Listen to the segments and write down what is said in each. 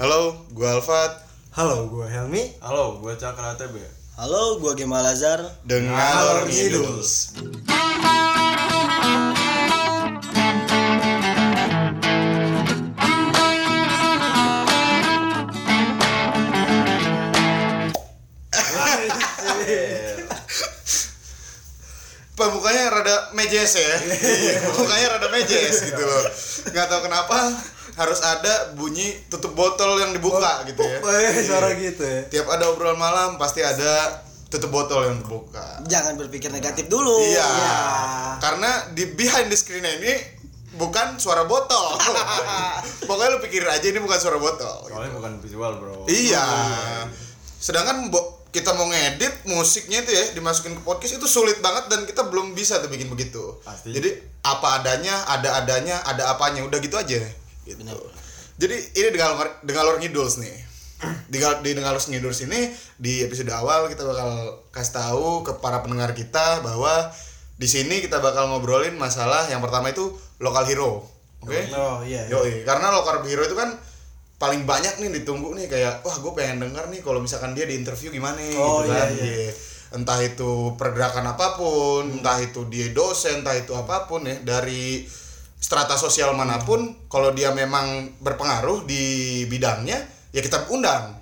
Halo, gue Alfat Halo, gue Helmi. Halo, gue Cakra TB. Halo, gua Gemal Lazar. dengan Ngalor Ngalor Ngidus. Pemukanya rada mejes ya, pemukanya rada mejes gitu loh. Nggak tahu kenapa harus ada bunyi tutup botol yang dibuka gitu ya. Eh, suara gitu ya. Tiap ada obrolan malam pasti ada tutup botol yang terbuka. Jangan berpikir negatif dulu. Iya. Iya. Karena di behind the screen ini bukan suara botol. Pokoknya lu pikir aja ini bukan suara botol. Soalnya bukan visual, bro. Iya. Sedangkan bo- kita mau ngedit musiknya itu ya dimasukin ke podcast itu sulit banget dan kita belum bisa tuh bikin begitu. Pasti. Jadi apa adanya, ada adanya, ada apanya, udah gitu aja. Gitu. Jadi ini dengan dengan Lord Ngiduls nih. Di, di dengan Lord Ngiduls ini di episode awal kita bakal kasih tahu ke para pendengar kita bahwa di sini kita bakal ngobrolin masalah yang pertama itu lokal hero. Oke? Oh iya. iya. Yoi, karena lokal hero itu kan paling banyak nih ditunggu nih kayak wah gue pengen denger nih kalau misalkan dia di interview gimana Oh, gitu kan. iya, iya. Iya. Entah itu pergerakan apa pun, entah itu dia dosen, entah itu apa pun ya dari strata sosial mana pun kalau dia memang berpengaruh di bidangnya ya kita undang.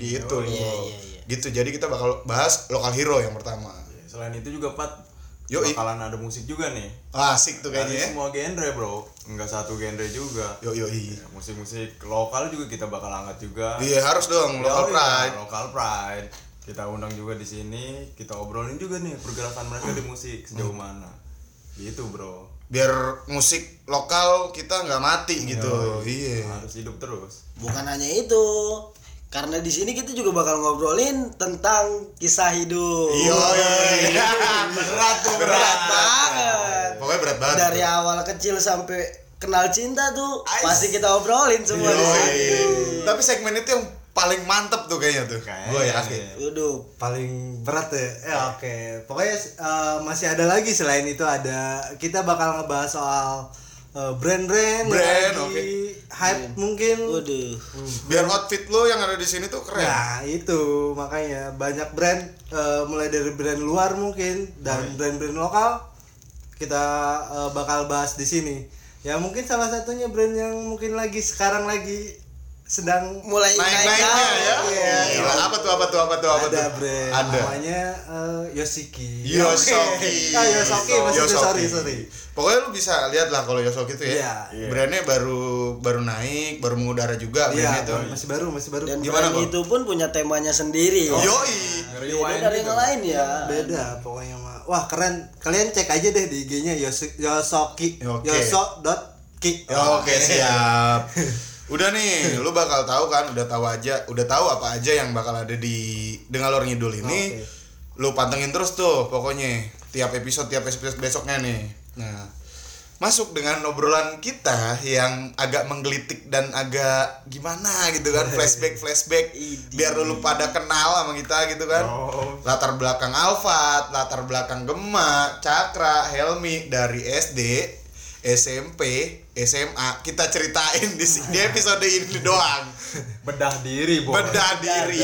Gitu loh. Iya, iya, iya. Gitu. Jadi kita bakal bahas lokal hero yang pertama. Selain itu juga Pat Yoi. bakalan ada musik juga nih. Asik tuh kayaknya ya. semua genre, bro. Enggak satu genre juga. Yo yo iya. Ya, Musik-musik lokal juga kita bakal angkat juga. Iya harus dong local Yoi, pride. Local pride. Kita undang juga di sini, kita obrolin juga nih pergerakan mereka di musik sejauh mana. Gitu, bro. Biar musik lokal kita nggak mati gitu. Iya. Harus hidup terus. Bukan hanya itu. Karena di sini kita juga bakal ngobrolin tentang kisah hidup. Iya, iya. berat tuh, berat, Berat. banget. Pokoknya berat banget. Dari awal kecil sampai kenal cinta tuh pasti kita obrolin semua di Yoi. sini. Tapi segmen itu yang paling mantep tuh kayaknya tuh. Kayaknya, Gue yakin. iya. Waduh, Paling berat ya. Ya oke. Pokoknya eh, masih ada lagi selain itu ada kita bakal ngebahas soal eh, brand-brand Brand, lagi oke. hype mungkin. waduh. Biar outfit lo yang ada di sini tuh keren. Nah itu makanya banyak brand eh, mulai dari brand luar mungkin dan brand-brand lokal kita eh, bakal bahas di sini. Ya mungkin salah satunya brand yang mungkin lagi sekarang lagi sedang Mulai Naik-naiknya ya. Iya. Gila, apa tuh apa tuh apa tuh apa ada tuh? brand Ada. namanya eh, Yoshiki. Yosoki. Ah Yosoki maksudnya Yosoki. sorry sorry. Pokoknya lu bisa lihat lah kalau Yosoki itu ya. Iya. Brandnya baru baru naik, baru mengudara juga brandnya Iya, tuh. masih baru masih baru. Dan Gimana, brand itu pun punya temanya sendiri. Yoi. Beda dari yang lain ya. beda pokoknya mah. Wah keren. Kalian cek aja deh di IG-nya Yosoki. Oke. Yoso.ki. Ya, Oke siap. Udah nih, lu bakal tahu kan, udah tahu aja, udah tahu apa aja yang bakal ada di Dengalor Ngidul ini. Oke. Lu pantengin terus tuh pokoknya tiap episode tiap episode besoknya nih. Nah, masuk dengan obrolan kita yang agak menggelitik dan agak gimana gitu kan, flashback flashback biar lu pada kenal sama kita gitu kan. Oh. Latar belakang Alfat, latar belakang Gema, Cakra, Helmi dari SD, SMP, SMA kita ceritain di, di episode ini doang. Bedah diri, bos. Bedah diri.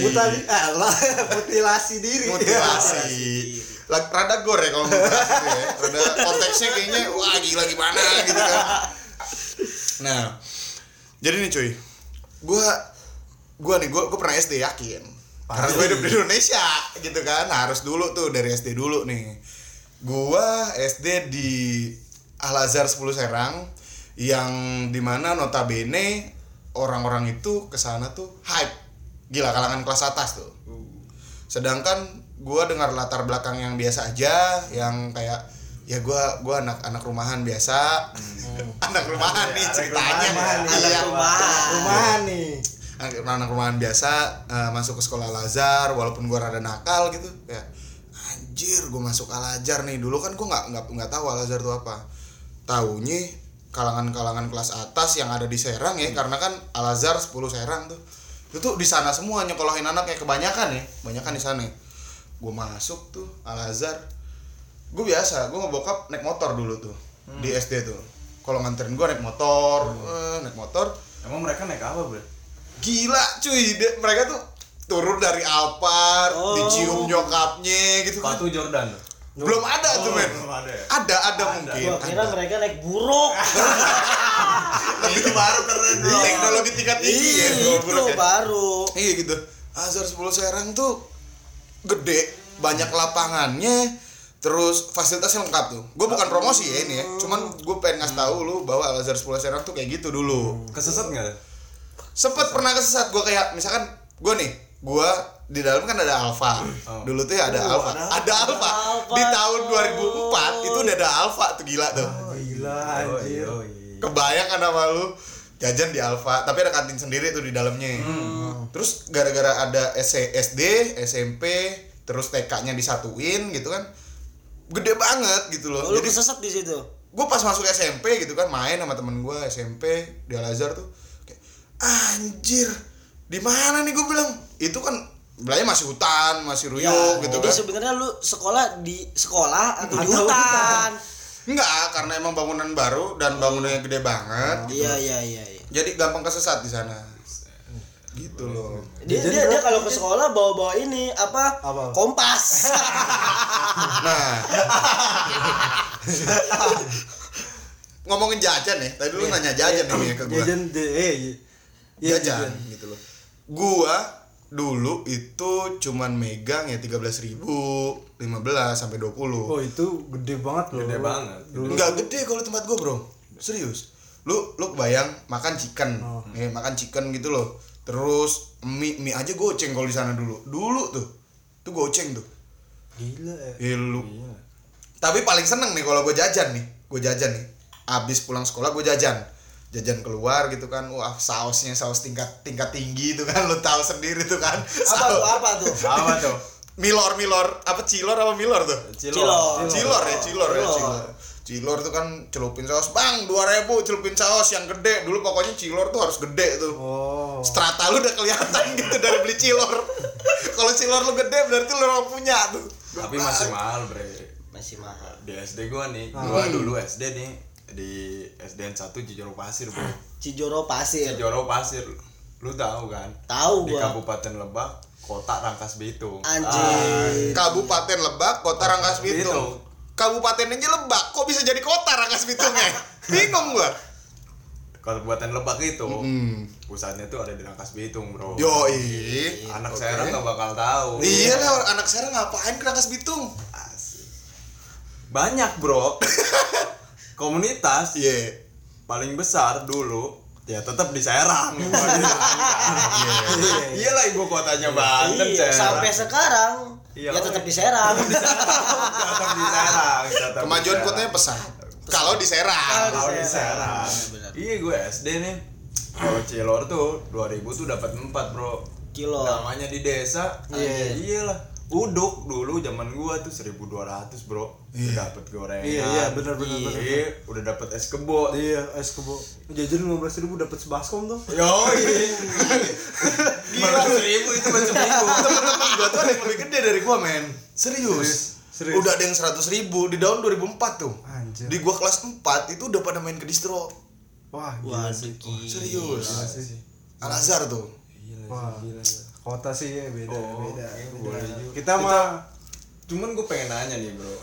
Mutali, eh, lah, mutilasi diri. Mutilasi. Lag- Rada gore kalau mutilasi ya. Rada konteksnya kayaknya wah gila gimana gitu kan. Nah, jadi nih cuy. Gua gua nih gua, gua pernah SD yakin. Karena gue hidup di Indonesia gitu kan. Harus dulu tuh dari SD dulu nih. Gua SD di Al Azhar 10 Serang yang di mana notabene orang-orang itu ke sana tuh hype gila kalangan kelas atas tuh sedangkan gua dengar latar belakang yang biasa aja yang kayak ya gua gua anak anak rumahan biasa anak rumahan nih ceritanya rumahan nih. Iya. Rumahan. Rumahan nih. anak, anak rumahan biasa eh, masuk ke sekolah Lazar walaupun gua rada nakal gitu ya anjir gua masuk Al Azhar nih dulu kan gua nggak nggak nggak tahu Al Azhar itu apa taunya kalangan-kalangan kelas atas yang ada di Serang ya karena kan Al Azhar 10 Serang tuh. Itu tuh di sana semua nyekolahin anaknya kebanyakan ya kebanyakan di sana. Gue masuk tuh Al Azhar. Gue biasa gue ngebokap naik motor dulu tuh di SD tuh. Kalau nganterin gue naik motor eh, naik motor. Emang mereka naik apa, bro? gila cuy Dia- mereka tuh turun dari Alphard Oh. dicium nyokapnya gitu kan. Sepatu Jordan. Belum ada tuh men belum ada ya? ada ada mungkin Gua kira ada. mereka naik buruk. itu baru keren bro. teknologi tingkat tinggi ya bro, itu ya. baru. iya gitu Azhar 10 Serang tuh gede banyak lapangannya terus fasilitasnya lengkap tuh gue bukan promosi ya ini ya cuman gue pengen ngasih tahu lu bahwa Al Azhar 10 Serang tuh kayak gitu dulu Kesesat nggak? sempet pernah kesesat gue kayak misalkan gue nih gue di dalam kan ada Alfa dulu tuh ya ada Alfa ada Alfa Alfa di tahun tuh. 2004 itu udah ada Alfa tuh gila tuh. Gila Oh, anjir. iya, iya. kebayang kan sama lu jajan di Alfa tapi ada kantin sendiri tuh di dalamnya. Terus gara-gara ada S- SD SMP terus TK-nya disatuin gitu kan gede banget gitu loh. Oh, lu jadi kesesat di situ. gue pas masuk SMP gitu kan main sama temen gue SMP di Al Azhar tuh kayak anjir di mana nih? Gue bilang itu kan belanya masih hutan masih ruyuk Ya, gitu jadi kan sebenarnya lu sekolah di sekolah atau di hutan. enggak karena emang bangunan baru dan bangunannya gede banget gitu. Iya, iya, iya, iya. jadi gampang kesesat di sana gitu loh Dia Jajan dia, dia kalau ke jajan? sekolah bawa-bawa ini apa? Apa? Kompas. nah ngomongin jajan ya tadi lu nanya jajan nih ke gue Jajan eh iya. Iya, jajan gitu loh gua dulu itu cuman megang ya 13.000 ribu 15 sampai 20 Oh itu gede banget loh. Gede banget. Dulu. Enggak gede kalau tempat gua bro serius lu lu bayang makan chicken Oh. ya, makan chicken gitu loh terus mie mie aja goceng kalau di sana dulu dulu tuh tuh goceng tuh Gila ya. ya lu Iya. tapi paling seneng nih kalau gue jajan nih gue jajan nih abis pulang sekolah gue jajan jajan keluar gitu kan wah sausnya saus tingkat tingkat tinggi itu kan lu tahu sendiri tuh kan apa tuh? Apa tuh? Apa tuh? milor milor apa cilor apa milor tuh Cilor. cilor ya cilor ya Cilor. cilor cilor tuh kan celupin saus bang dua ribu celupin saus yang gede dulu pokoknya cilor tuh harus gede tuh Oh. strata lu udah kelihatan gitu dari beli cilor kalau cilor lu gede berarti lu orang punya tuh Tapi masih mahal bre. Masih mahal. Di SD gua nih, gua dulu SD nih di SDN 1 Cijoro Pasir bro. Cijoro Pasir. Cijoro Pasir, lu tahu kan? Tahu Di gua. Kabupaten Lebak, kota Rangkas Bitung. Anjir. Kabupaten Lebak, Kota Rangkas Bitung. Kabupaten aja Lebak, kok bisa jadi kota Rangkas Bitungnya? Bingung gua. Kabupaten Lebak itu, Hmm. pusatnya tuh ada di Rangkas Bitung bro. Yoi. Anak Oke. saya nggak bakal tahu. Iya lah, anak saya ngapain ke Rangkas Bitung? Asik. Banyak bro. Komunitas Iya. paling besar dulu ya tetap di Serang. Iya lah ibu kotanya Banten Iya, sampai sekarang Iya, ya tetap iya. di Serang. tetap di Serang. Kemajuan kotanya pesat. Kalau di Serang. Kalau di Serang. Iya gue SD nih. Kalau Cilor tuh 2000 tuh dapat 4, Bro. Kilo. Namanya di desa. Iya. Iyalah. Uduk dulu zaman gua tuh 1200, Bro. Udah dapat gorengan. Iya iya benar benar benar. Iya, udah dapat es kebo. Iya es kebo. Jajan lima belas ribu dapat sebaskom tuh. Yo, Gila, seribu itu macam minggu. Temen-temen gua tuh ada yang lebih gede dari gua, men. Serius. Serius. Udah ada yang 100 ribu di tahun 2004 tuh. Anjir. Di gua kelas 4 itu udah pada main ke distro. Wah gila gila. Serius. Gila sih. Al Azhar tuh. Wah. Kota sih ya beda Oh, beda. iya, beda. boleh juga. Kita mah Cuman gue pengen nanya nih, Bro.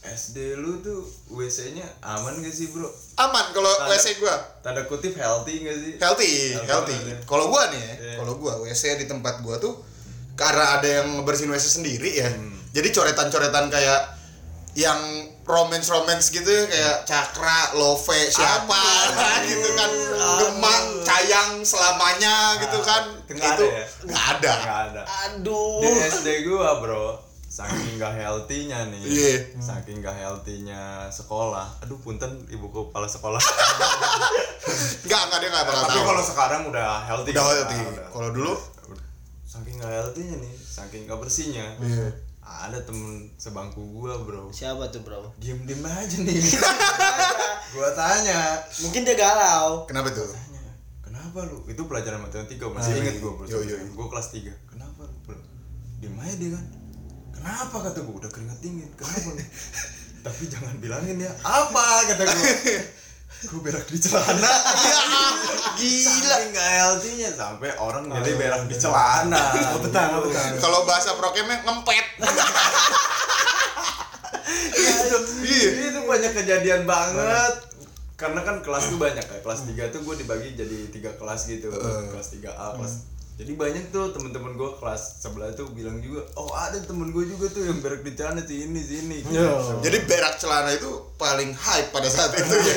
SD lu tuh WC-nya aman gak sih, Bro? Aman kalau WC gua. Tanda kutip healthy gak sih? healthy, Healthy healthy. ya. Kalau gua nih, ya, Iya. kalau gua WC di tempat gua tuh karena ada yang ngebersihin WC sendiri ya. Hmm. Jadi coretan-coretan kayak yang romance-romance gitu ya kayak Cakra, Love, siapa gitu kan. Gemang, Cayang selamanya gitu kan. Nggak itu ada ya? nggak ada. Gak ada. Aduh. Di SD gua, Bro. Saking gak healthy-nya nih. Iya. Saking gak healthy-nya sekolah. Aduh, punten ibu kepala sekolah. Enggak, enggak dia enggak bakal Tapi kalau sekarang udah healthy. Udah kan? healthy. Udah. Kalau dulu saking gak healthy-nya nih, saking gak bersihnya. Iya. Ada temen sebangku gua, Bro. Siapa tuh, Bro? Diem-diem aja nih. gua tanya, Mungkin dia galau. kenapa tuh? tanya kenapa lu itu pelajaran matematika masih Ah, inget iya. gue bro Yo, yo, yo. gue kelas 3 kenapa lu bro diem aja dia kan kenapa kata gue udah keringat dingin kenapa lu tapi jangan bilangin ya apa kata gue gue berak di celana. Iya, gila. Nggak healthy-nya sampai orang jadi berak di celana. Betah betah Kalau bahasa prokemnya ngempet. itu, Iya. itu banyak kejadian banget. Karena kan kelas tuh banyak ya. Kelas 3 tuh gue dibagi jadi tiga kelas gitu. Kelas 3A kelas jadi banyak tuh temen-temen gue kelas sebelah tuh bilang juga oh ada temen gue juga tuh yang berak di celana si ini si ini Yo. Jadi berak celana itu paling hype pada saat itu ya.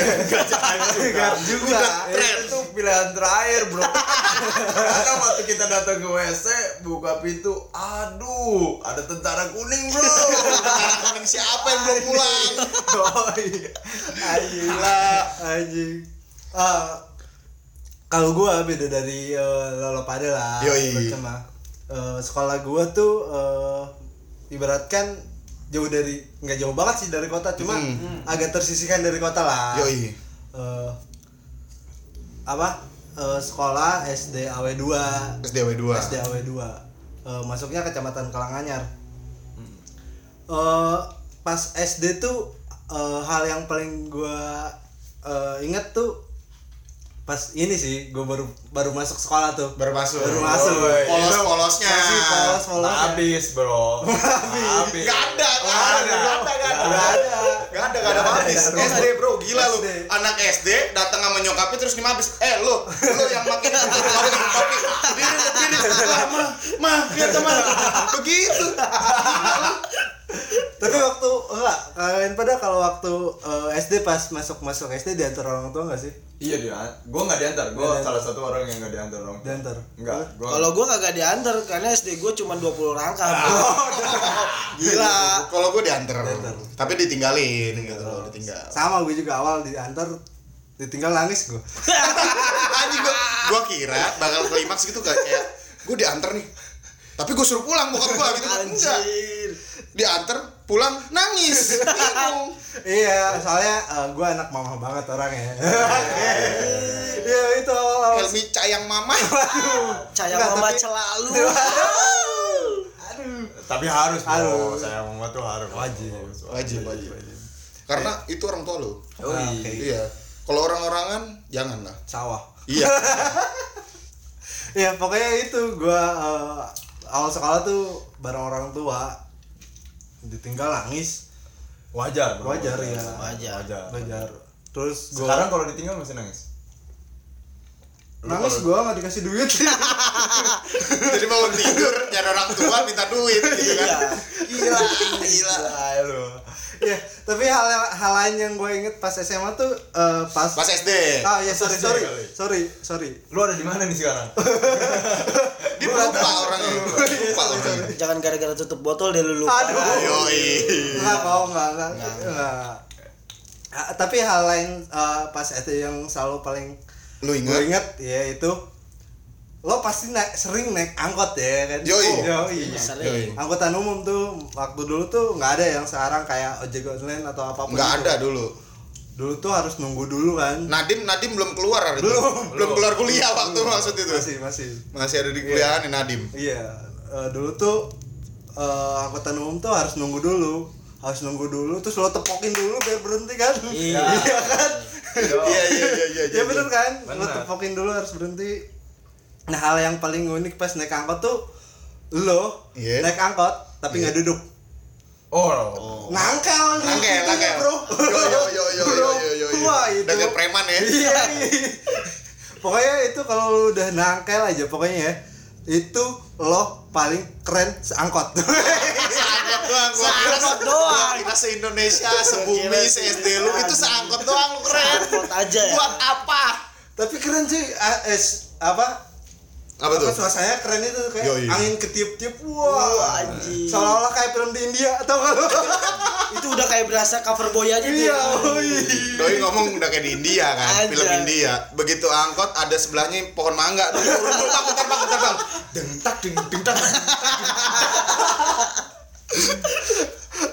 Enggak juga. Itu pilihan terakhir, Bro. Karena waktu kita datang ke WC, buka pintu, aduh, ada tentara kuning, Bro. Tentara kuning siapa yang belum pulang? oh iya. Gila anjing. Ah, kalau gua beda dari eh, lo pada lah. Yoi. Eh, sekolah gua tuh eh, ibaratkan jauh dari nggak jauh banget sih dari kota, cuma Hmm. agak tersisihkan dari kota lah. Yoi. Eh, apa? Eh, sekolah SD AW 2 SDW 2. SD AW 2 Eh, masuknya kecamatan Kalanganyar Eh, pas SD tuh eh, hal yang paling gua eh, inget tuh pas ini sih gua baru baru masuk sekolah tuh Baru masuk. Baru masuk. Polos-polosnya. Masih polos polos Habis, Bro. Habis. Gak ada, gak ada, gak ada, gak ada. Nggak ada Gak ada, gak ada habis. SD bro, gila lu. Anak SD datang sama nyokapnya terus nih habis. Eh lu, lu yang makin kopi, kopi. Diri, diri. Mah, mah, lihat mah. Begitu. tapi waktu enggak kalian pada kalau waktu eh, SD pas masuk masuk SD diantar orang tua nggak sih Iya dia, gua nggak diantar. Gua salah satu orang yang nggak diantar dong. diantar Enggak, gua Kalau gua kagak diantar karena SD gua cuma 20 langkah. bro. Gila. Kalau gue diantar, tapi ditinggalin gitu loh, ditinggal. sama gue juga awal diantar ditinggal nangis gue Anjing gua, gua kira bakal klimaks gitu kayak kayak gue diantar nih. Tapi gue suruh pulang bokap gua gitu. Enggak. Anjir. Diantar pulang nangis. Bingung. Iya, soalnya gue anak mama banget orangnya. Iya itu awal-awal. Helmi cayang mama. Caya Enggak, mama tapi- selalu. Aduh. tapi harus, Bro. Harus. Saya mama tuh harus. Wajib. Wajib, wajib. Karena itu orang tua lo. Oh iya. Iya. Kalau orang-orangan jangan lah. Sawah. Iya. Ya pokoknya itu gue awal sekolah tuh bareng orang tua ditinggal nangis Wajar, Bro. Wajar, iya. Wajar. Wajar. belajar. Terus gue Sekarang kalau ditinggal masih nangis. Lu nangis gue nggak dikasih duit. Jadi mau tidur nyari orang tua minta duit gitu kan. Gila, gila. Gila lu. Iya, tapi hal hal lain yang gue inget pas SMA tuh eh, pas Pas SD. Ah ya sorry sorry sorry sorry. Lu ada di mana nih sekarang? Dia lupa orangnya. Lupa orangnya. Jangan gara-gara tutup botol dia lu lupa. Aduh. Yoi. Enggak kok enggak enggak. enggak. Ah, tapi hal lain eh, pas SD yang selalu paling Lu gue ingat? inget ya itu lo pasti naik sering naik angkot ya kan Yoi. Yoi. Sering. angkutan umum tuh waktu dulu tuh nggak ada yang sekarang kayak ojek online atau apa pun Enggak itu. ada dulu. dulu tuh harus nunggu dulu kan Nadim Nadim belum keluar hari itu. Belum. Belum keluar kuliah waktu maksud itu. masih masih Masih ada di kuliah nih Nadim. iya eh, dulu tuh eh, angkutan umum tuh harus nunggu dulu harus nunggu dulu terus lo tepokin dulu biar berhenti kan Iya. iya kan Iya iya iya iya. ya bener kan lo tepokin dulu harus berhenti nah hal yang paling unik pas naik angkot tuh lo Iya. naik angkot tapi nggak duduk Oh. nangkel nih, Nangkel, gitu nangkel. bro Yo yo yo yo yo yo yo. yo. Wah, itu. Kayak preman ya. iya pokoknya itu kalau lu udah nangkel aja pokoknya ya itu lo paling keren seangkot Seangkot doang Seangkot doang. Kita se Indonesia, sebumi, Gila se sih. SD lu itu seangkot doang lu keren. Seangkot aja ya. Buat apa? tapi keren sih es apa Apa tuh? suasananya keren itu kayak Yoi. angin ketiup-tiup Wah, wah anjing. seolah-olah kayak film di India atau nggak lo Itu udah kayak berasa cover boy aja iya oi. Doi ngomong udah kayak di India kan, Aja. film India. Begitu angkot ada sebelahnya pohon mangga, tuh turun dulu bang, bentar bang, bentar bang. Deng tak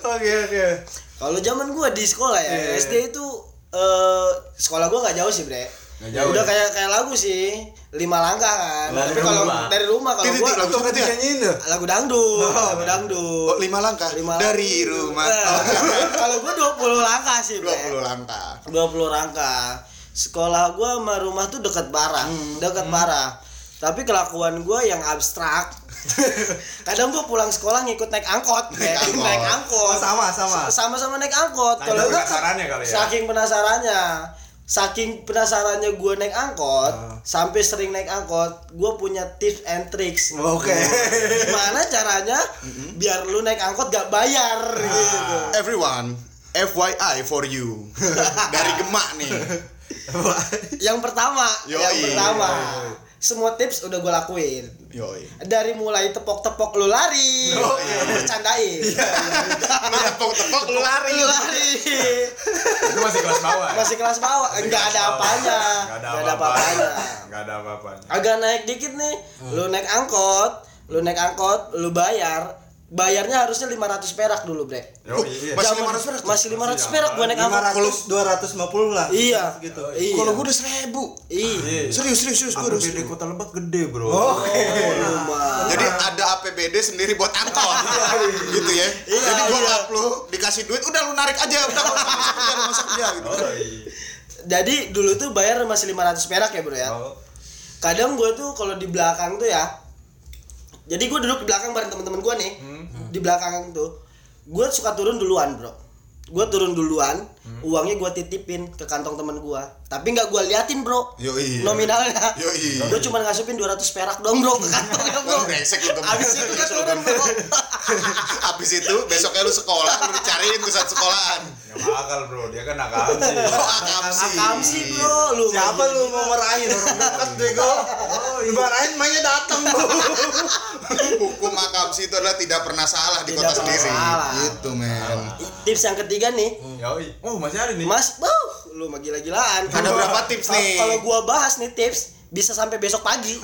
oke oke Kalau zaman gua di sekolah ya, Iya. SD itu eh sekolah gua nggak jauh sih, Bre. Jauh Udah ya? kayak kayak lagu sih, lima langkah kan. Dari Tapi kalau dari rumah kalau gua ya? dinyanyiin ya lagu dangdut, lagu dangdut. Oh, lima langkah Lima dari langkah. rumah. Eh, kalau gua 20 langkah sih, Bre. 20 langkah. 20 langkah. sekolah gua sama rumah tuh dekat parah dekat parah tapi kelakuan gua yang abstrak kadang gua pulang sekolah ngikut naik angkot Naik kayak angkot. naik angkot Oh, sama, sama. sama-sama naik angkot Nah, kalau ya? saking penasarannya saking penasarannya gua naik angkot Ah. sampai sering naik angkot gua punya tips and tricks Oke. gimana caranya biar lu naik angkot gak bayar gitu Everyone, FYI for you. Dari Gemak nih. yang pertama Yoi. yang pertama semua tips udah gue lakuin Yoi. dari mulai tepok-tepok lu lari bercandain Lu tepok-tepok lu lari. lu lari Itu masih kelas bawah. ya? masih kelas bawah Masih nggak ada apanya Nggak ada apa-apanya. Nggak ada apa-apanya. agak naik dikit nih lu naik angkot lu naik angkot lu bayar bayarnya harusnya 500 perak dulu bre Oh, iya. masih Zaman- 500 perak masih 500 Masih perak gua naik angkot 500 250 lah. iya gitu. iya Kalau gua udah seribu. iya Serius, serius, serius gua udah APBD Kota Lebak gede, Bro. Oke. Rumah. Jadi ada APBD sendiri buat angkot. gitu ya. Jadi gua iya. lu dikasih duit udah lu narik aja udah nggak usah masuk kerja, kerja gitu. Oh, iya. jadi dulu tuh bayar masih 500 perak ya bro ya Oh. kadang gue tuh kalau di belakang tuh ya jadi gue duduk di belakang bareng temen-temen gue nih di belakang tuh. Gue suka turun duluan bro. Gue turun duluan uangnya gue titipin ke kantong temen gue tapi nggak gue liatin bro Yoi. nominalnya Yoi. gue cuma ngasupin 200 perak dong bro ke kantongnya bro Lu brengsek lu, abis itu kan turun bro Habis itu besoknya lu sekolah lu dicariin tuh satu sekolahan. Nggak bakal, Bro. Dia kan akamsi. Oh, akamsi. akamsi bro lu Siapa lu mau marahin orang dekat bego? Lu marahin mainnya datang lu. Hukum akamsi itu adalah tidak pernah salah di Tidak kota sendiri. salah. Gitu, men. tips yang ketiga nih Yoi. Oh, masih ada nih. Mas, wow, lu mah gila-gilaan. Ada berapa tips nih? Kalau gua bahas nih tips bisa sampai besok pagi.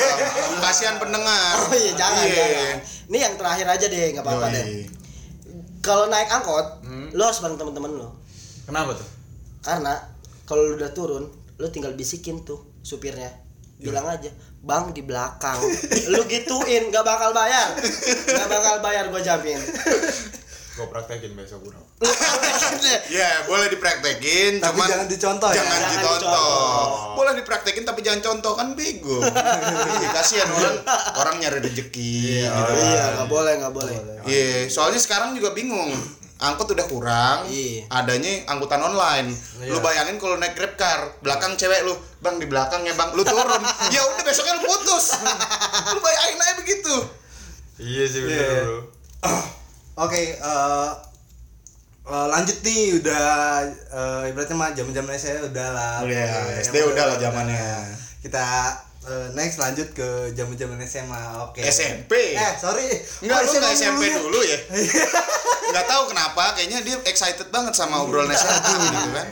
Kasihan pendengar. Oh iya, jangan, Iya. jangan. Ini yang terakhir aja deh, nggak apa-apa deh. Kalau naik angkot, lu harus bareng temen-temen lu. Kenapa tuh? Karena kalau lu udah turun, lu tinggal bisikin tuh supirnya. Bilang aja, "Bang di belakang." lu gituin, nggak bakal bayar. Nggak bakal bayar gua jamin. Gue praktekin besok, Bro. Ya, boleh dipraktekin, Tapi cuman jangan dicontoh ya. Jangan Jangan dicontoh. dicontoh. Boleh dipraktekin tapi jangan contoh kan bego. Iya, kasihan orang orang nyari rezeki gitu. Iya, nggak boleh, nggak boleh. Iya, soalnya sekarang juga bingung. Angkot udah kurang, Iya. adanya angkutan online. Lu bayangin kalau naik Grab car, belakang cewek lu, "Bang, di belakang ya, Bang." Lu turun. ya udah besoknya lu putus. lu bayangin aja begitu. Iya sih, bener, Iya. Bro. Oke, eh, eh, lanjut nih udah eh, ibaratnya mah zaman-zaman saya udah lah. Oh iya, Oke, SD udah lah zamannya. Kita next lanjut ke zaman-zaman SMA. Oke. SMP. Eh, sorry. Enggak, lu nggak SMP ya? dulu ya? Nggak tahu kenapa, kayaknya dia excited banget sama obrolan SMP gitu kan.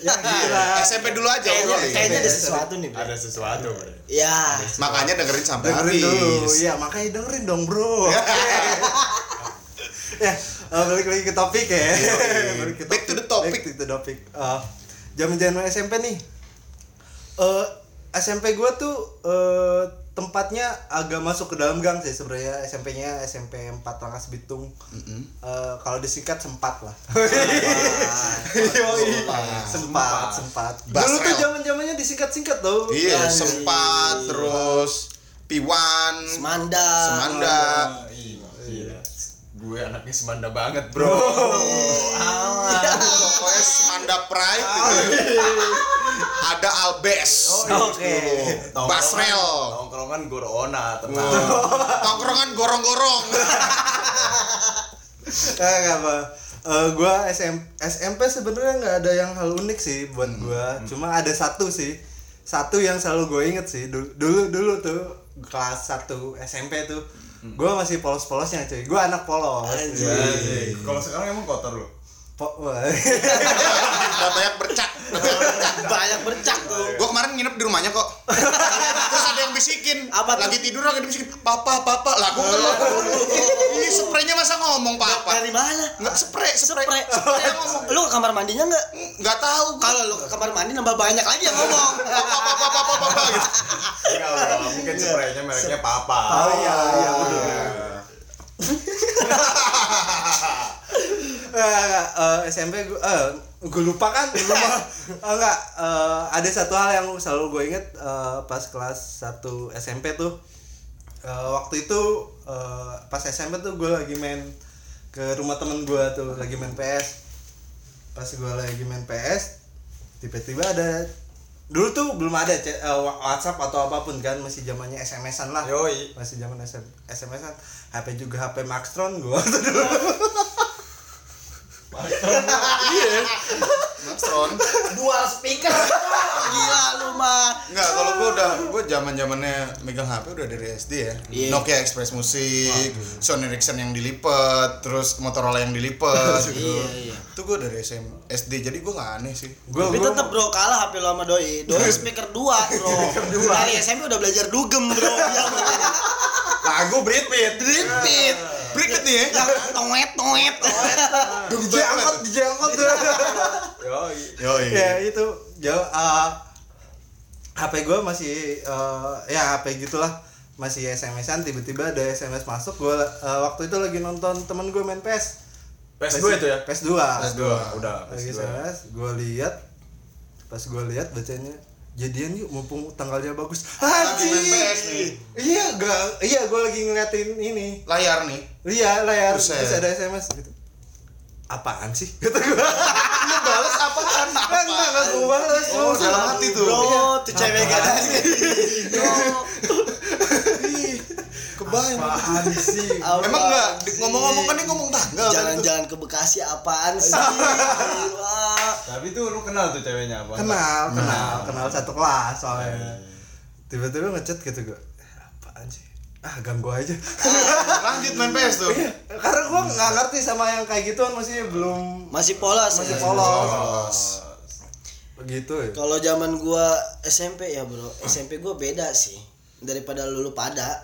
Ya, lah. SMP dulu aja Kayaknya, kayaknya ada sesuatu nih, Bre. Ada sesuatu, Bro. Ya. Makanya dengerin sampai dengerin habis. dulu. Iya, makanya dengerin dong, Bro. ya, eh, balik lagi ke topik ya. Balik ke Back to the topic. Back to the topic. Eh, Zaman-zaman SMP nih. Eh SMP gua tuh eh tempatnya agak masuk ke dalam gang sih sebenarnya SMP-nya SMP 4 Rangkas Bitung. Eh, kalau disingkat sempat lah. Sempat, sempat. Dulu tuh zaman-zamannya disingkat-singkat tuh. Iya, Anjing. sempat terus Piwan, Semanda. Semanda. Iya. Gue anaknya semanda banget, Bro. Pokoknya Semanda Pride gitu. Ada Albes. Oke. Basrel. Tongkrongan Gorona, tenang. Tongkrongan gorong-gorong. Eh, nggak apa. Eh, gua SM, SMP sebenarnya nggak ada yang hal unik sih buat gua. Cuma ada satu sih. Satu yang selalu gue inget sih. Dulu dulu, dulu tuh kelas 1 SMP tuh. Gua masih polos-polosnya cuy. Gua anak polos. Iya, Kalau sekarang emang kotor lo. Udah banyak bercak. Banyak bercak tuh. Gue kemarin nginep di rumahnya kok. Terus ada yang bisikin. Apa tuh? Lagi tidur lagi dibisikin. Papa, papa. Lah gue kan. Ini spraynya masa ngomong papa. Dari mana? Enggak spray, spray. Spray. Ngomong. Lu ke kamar mandinya enggak? Enggak tahu. Kalau lu ke kamar mandi nambah banyak lagi yang ngomong. Papa, papa, papa, papa gitu. Enggak. Mungkin spraynya mereknya Papa. Oh iya, iya Eh, eh, SMP gua eh gue lupa kan lupa. Oh, enggak. Eh, ada satu hal yang selalu gue inget eh, pas kelas 1 SMP tuh. Eh, waktu itu eh, pas SMP tuh gue lagi main ke rumah temen gue tuh lagi main PS pas gue lagi main PS tiba-tiba ada dulu tuh belum ada wa- WhatsApp atau apa pun kan masih zamannya SMS-an lah. Yoi. masih zaman SMS-an HP juga HP Maxtron gue tuh dulu Maxtron Dual speaker. Gila lu mah. Enggak, kalau gua udah gua zaman-zamannya megang HP udah dari SD ya. Iya. Nokia Express Musik, Sony Ericsson yang dilipat, terus Motorola yang dilipat. Iya, iya. Itu gua dari SM, SD. Jadi gua nggak aneh sih. Gua- Tapi gua- tetep bro kalah HP lo sama doi. Doi speaker 2, bro. Dari SMP udah belajar dugem, bro. Ya, Lagu Brit Brit. Repeat. Berikut nih ya. Yang toet toet. DJ angkot DJ angkot tuh Yoi. Yoi. ya itu jauh uh, HP gue masih uh, ya HP gitulah masih SMS-an tiba-tiba ada SMS masuk gue uh, waktu itu lagi nonton temen gue main PS PS2 itu ya? PS2 PS2. Udah, lagi PS2. SMS gue lihat pas gue lihat bacanya jadian yuk mumpung tanggalnya bagus. Nih. iya gak iya gue lagi ngeliatin ini. Layar nih. lihat layar. Buset. terus ada SMS gitu. Apaan sih? Kata gue Lu balas apaan? Enggak, enggak, enggak gue balas Oh, dalam hati tuh. Bro, tuh cewek gak ada. Kebayang. Apaan sih? Emang enggak ngomong-ngomong kan dia ngomong tanggal. tuh. Jalan-jalan ke Bekasi apaan sih? Tapi tuh lu kenal tuh ceweknya apa? kenal kenal kenal satu kelas soalnya tiba-tiba ngechat gitu gue apaan sih ah ganggu aja Lanjut main PS tuh. karena gue nggak ngerti sama yang kayak gituan maksudnya belum Masih polos masih ya? polos begitu ya Kalau zaman gua SMP ya, Bro. SMP gua beda sih daripada lulu pada.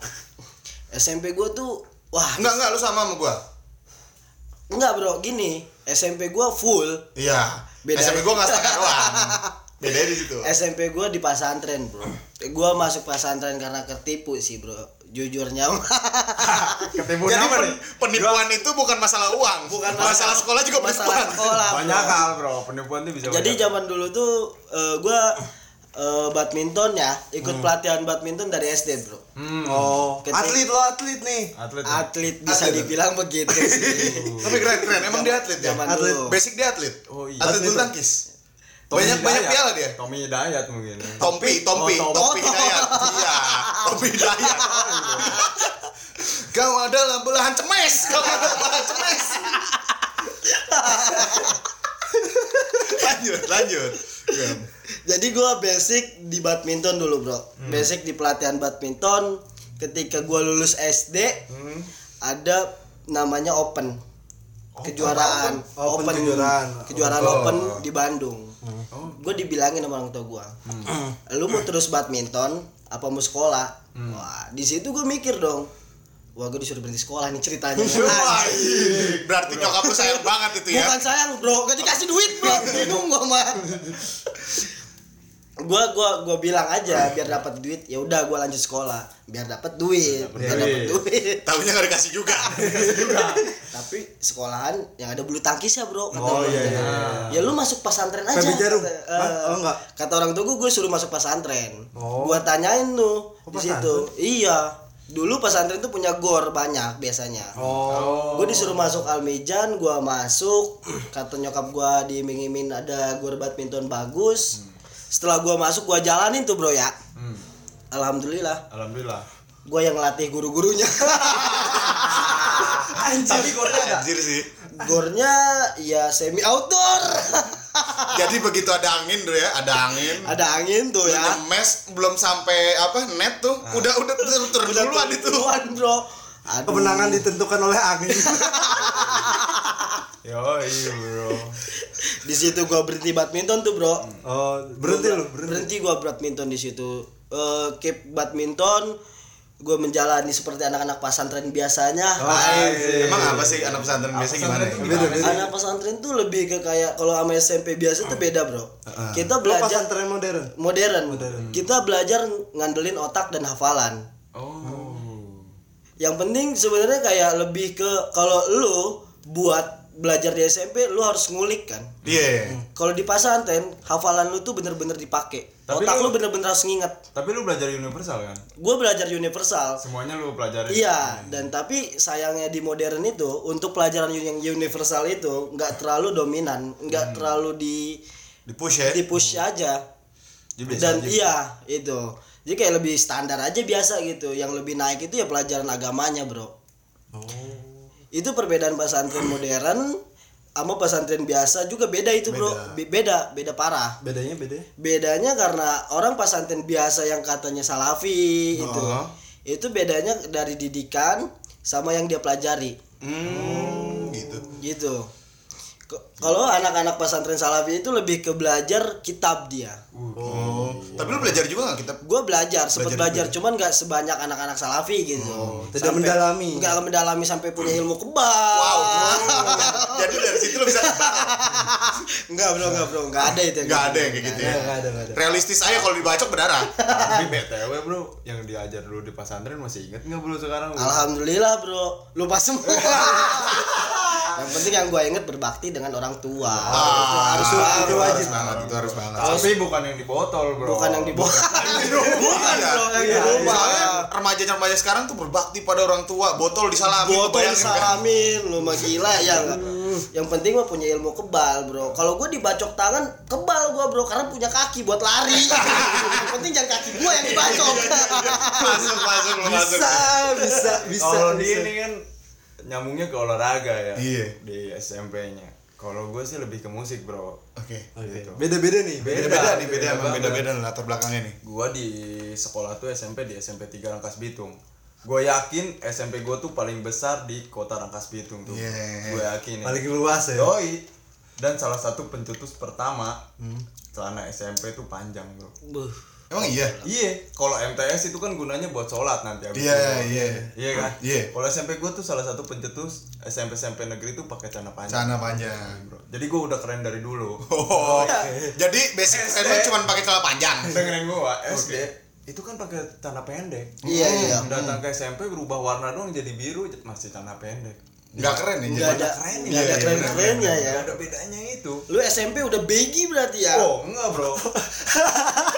SMP gua tuh wah, Enggak, enggak lu sama sama gua. enggak, Bro. Gini, SMP gua full. Iya. Beda. SMP gua enggak setengah doang. Beda di situ. SMP gua di pesantren, Bro. Eh, Gua masuk pesantren karena ketipu sih, Bro. Jujurnya. Ketipu Jadi pen- nih? penipuan itu bukan masalah uang, Bukan masalah, sekolah juga masalah penipuan. sekolah. bro. Banyak hal bro, penipuan tuh bisa Jadi banyak. zaman dulu tuh eh, gua eh, badminton ya, ikut pelatihan badminton dari SD, Bro. Hmm. oh Ketik- atlet lo atlet nih Atlet. Atlet bisa Atlet. dibilang begitu sih. Tapi keren keren, emang dia atlet ya. Zaman Atlet. dulu. Basic dia atlet. Oh, iya. Atlet bulu tangkis. Banyak banyak piala dia. Tommy Hidayat mungkin. Tompi, Tompi, Oh, Tompi Hidayat. Iya, Tompi Hidayat. Kau adalah belahan cemes. Kau adalah belahan cemes. lanjut, lanjut. Ya. Jadi gua basic di badminton dulu, Bro. Basic di pelatihan badminton. Ketika gua lulus SD, ada namanya open. kejuaraan Open kejuaraan. kejuaraan Oh. open di Bandung gue dibilangin sama orang tua gue lu mau terus badminton apa mau sekolah wah di situ gue mikir dong wah gue disuruh berhenti sekolah nih ceritanya Wah, iya. Berarti nyokap lu sayang banget itu ya. Bukan sayang bro, gak dikasih duit bro, bingung gua mah. Gua gua gua bilang aja biar dapat duit, ya udah gua lanjut sekolah, biar dapat duit, biar dapat duit. Tahunya nggak dikasih juga. Tapi sekolahan yang ada bulu tangkis ya bro. Kata Oh, iya, tua. iya. Ya lu masuk pesantren aja. Kata, eh, Oh, enggak. Kata orang tua gue, gue suruh masuk pesantren. Oh. Gua tanyain tuh Oh, di situ. Iya. Dulu pesantren tuh punya gor banyak biasanya. oh Gue disuruh masuk Almejan, gua masuk. Kata nyokap gua diiming-iming ada gor badminton bagus. Setelah gua masuk, gua jalanin tuh bro ya. Hmm. Alhamdulillah, Alhamdulillah. gua yang ngelatih guru-gurunya. Tapi gornya ada. Anjir sih. Gornya ya semi outdoor. Jadi begitu ada angin tuh ya, ada angin. ada angin tuh ya. nyemes belum sampai apa net tuh udah udah turun turun Udah duluan itu duluan, bro. Aduh. kemenangan ditentukan oleh angin Yo, iya bro. Di situ gua berhenti badminton tuh, bro. oh berhenti lu berhenti Berhenti gua badminton di situ. Eh keep badminton gue menjalani seperti anak-anak pesantren biasanya. Oh, iya. emang apa sih anak pesantren biasa gimana ya? beda beda Anak pesantren tuh lebih ke kayak kalau sama SMP biasa tuh beda, Bro. Kita lo belajar pesantren modern modern. Kita belajar ngandelin otak dan hafalan. Oh. Yang penting sebenarnya kayak lebih ke kalau lu buat belajar di SMP lu harus ngulik kan Iya. kalau di pesantren hafalan lu tuh bener-bener dipakai Tapi otak lu- lu bener-bener harus nginget Tapi lu belajar universal kan? gue belajar universal Semuanya lu pelajari. Iya, dan tapi sayangnya di modern itu untuk pelajaran yang universal itu nggak terlalu dominan, nggak terlalu di Di push ya. di push aja. Jadi Dan aja. iya itu, jadi kayak lebih standar aja biasa gitu. Yang lebih naik itu ya pelajaran agamanya bro. Itu perbedaan pesantren modern sama pesantren biasa juga beda itu bro, Be- beda, beda parah. bedanya beda Bedanya karena orang pesantren biasa yang katanya salafi itu. Oh. Itu bedanya dari didikan sama yang dia pelajari. Hmm, gitu. Gitu. Kalau anak-anak pesantren salafi itu lebih ke belajar kitab dia. Oh. Tapi lu belajar juga nggak kitab? Gue belajar, sempat Belajar belajar, cuman nggak sebanyak anak-anak salafi gitu. tidak mendalami. Nggak mendalami sampai punya ilmu kebal. Wow. Jadi dari situ lu bisa Enggak bro, enggak bro, enggak ada itu. yang nggak gitu. ada yang kayak gitu ya. Nggak, nggak ada, nggak ada. Realistis aja kalau dibacok berdarah. Tapi BTW bro, yang diajar dulu di pesantren masih inget nggak bro sekarang? bro? Alhamdulillah bro, lupa semua. yang penting yang gue inget berbakti dengan orang tua. itu harus itu, banget. itu wajib banget, itu harus banget. Tapi bukan yang di botol bro. Bukan yang di bawah. Bukan Iya. bro, yang di Iya, rumah. Soalnya remaja-remaja sekarang tuh berbakti pada orang tua, botol disalami. Botol kan? salamin, lu mah gila ya? Yang penting mah punya ilmu kebal bro. Kalau gue dibacok tangan kebal gue bro, karena punya kaki buat lari. yang penting jangan kaki gue yang dibacok. Masuk, masuk, lu masuk. bisa bisa bisa Kalau di bisa. ini kan nyambungnya ke olahraga ya. Iya. Di SMP-nya. Kalau gue sih lebih ke musik bro. Oke. Gitu. beda-beda nih Beda-beda Beda, nih, beda beda banget. beda-beda nih latar belakangnya nih. Gua di sekolah tuh SMP di SMP 3 Rangkas Bitung. Gue yakin SMP gue tuh paling besar di kota Rangkas Bitung tuh. Yeah. Gue yakin ya. paling luas ya Yoi. Dan salah satu pencetus pertama celana SMP tuh panjang bro. Buh. Emang iya? Iya, kalau MTS itu kan gunanya buat sholat nanti habis Iya, iya. Iya kan? Iya. Kalau SMP gue tuh salah satu pencetus SMP SMP negeri tuh pakai celana panjang. Celana panjang. Bro. Jadi gue udah keren dari dulu. Oh. Jadi basic lu cuma pakai celana panjang. Dengerin gue SD itu kan pakai celana pendek. Iya iya. Datang ke SMP berubah warna doang jadi biru masih celana pendek. Enggak keren ya? Nggak ada keren nggak ada keren kerennya ya. Gak ada bedanya itu. Lu SMP udah beggy berarti ya? Oh enggak bro.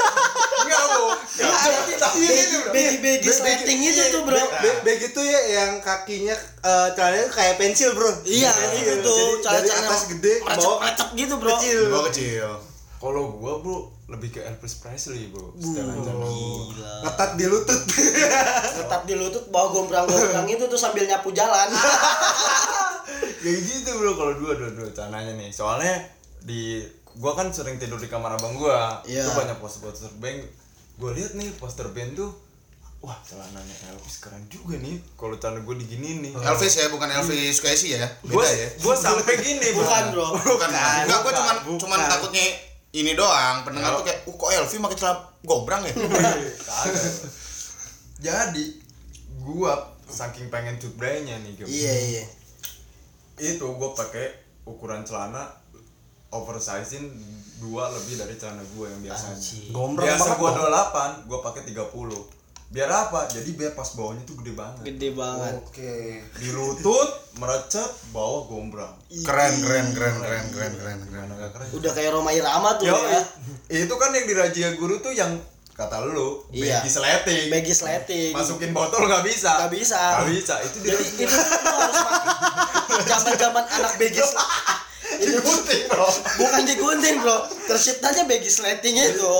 beggy beggy sleting itu tuh bro. Be- begitu ya yang kakinya eh, celananya kayak pensil bro Iya itu tuh dari atas gede bawah merecep gitu bro. kecil Di bawah kecil. Kalau gua bro lebih ke Elvis Presley bro. Setelan. Gila. ngetat di lutut Tetap di lutut bawa gombrang-gombrang itu tuh sambil nyapu jalan. Kayak gitu bro kalau dua dua dua celananya nih. Soalnya di gua kan sering tidur di kamar abang gua. Iya. Itu banyak poster-poster band. Gua lihat nih poster band tuh Wah, celananya Elvis keren juga nih. Kalau celana gua diginiin nih. Elvis ya, bukan Elvis Casey ya. Gua, Beda ya. gua sampai gini. Bukan bro. Bukan. Enggak, gua bukan, cuman bukan. cuman takutnya ini doang. Pendengar tuh kayak, "Uh, kok Elvi pakai celana gombrang ya?" Jadi gua saking pengen cut nya nih Gem. Iya iya. itu gue pakai ukuran celana oversizein dua lebih dari celana gue yang biasanya. Biasa banget gue dong. 28 gue pakai 30 biar apa? Jadi biar pas bawahnya tuh gede banget. Gede banget. oke. Di lutut merecet bawah gombrang. Keren, keren, keren, keren, keren, keren, keren. gak keren? Udah kayak Roma Irama tuh Yo, ya. itu kan yang di Rajia Guru tuh yang kata lu Iya. baggy sleting Baggy sleting. masukin botol nggak bisa. Nggak bisa. nggak bisa. Itu di Jadi itu harus pakai. Zaman-zaman anak tuh digunting bro. Bukan digunting bro. Terciptanya baggy sleting itu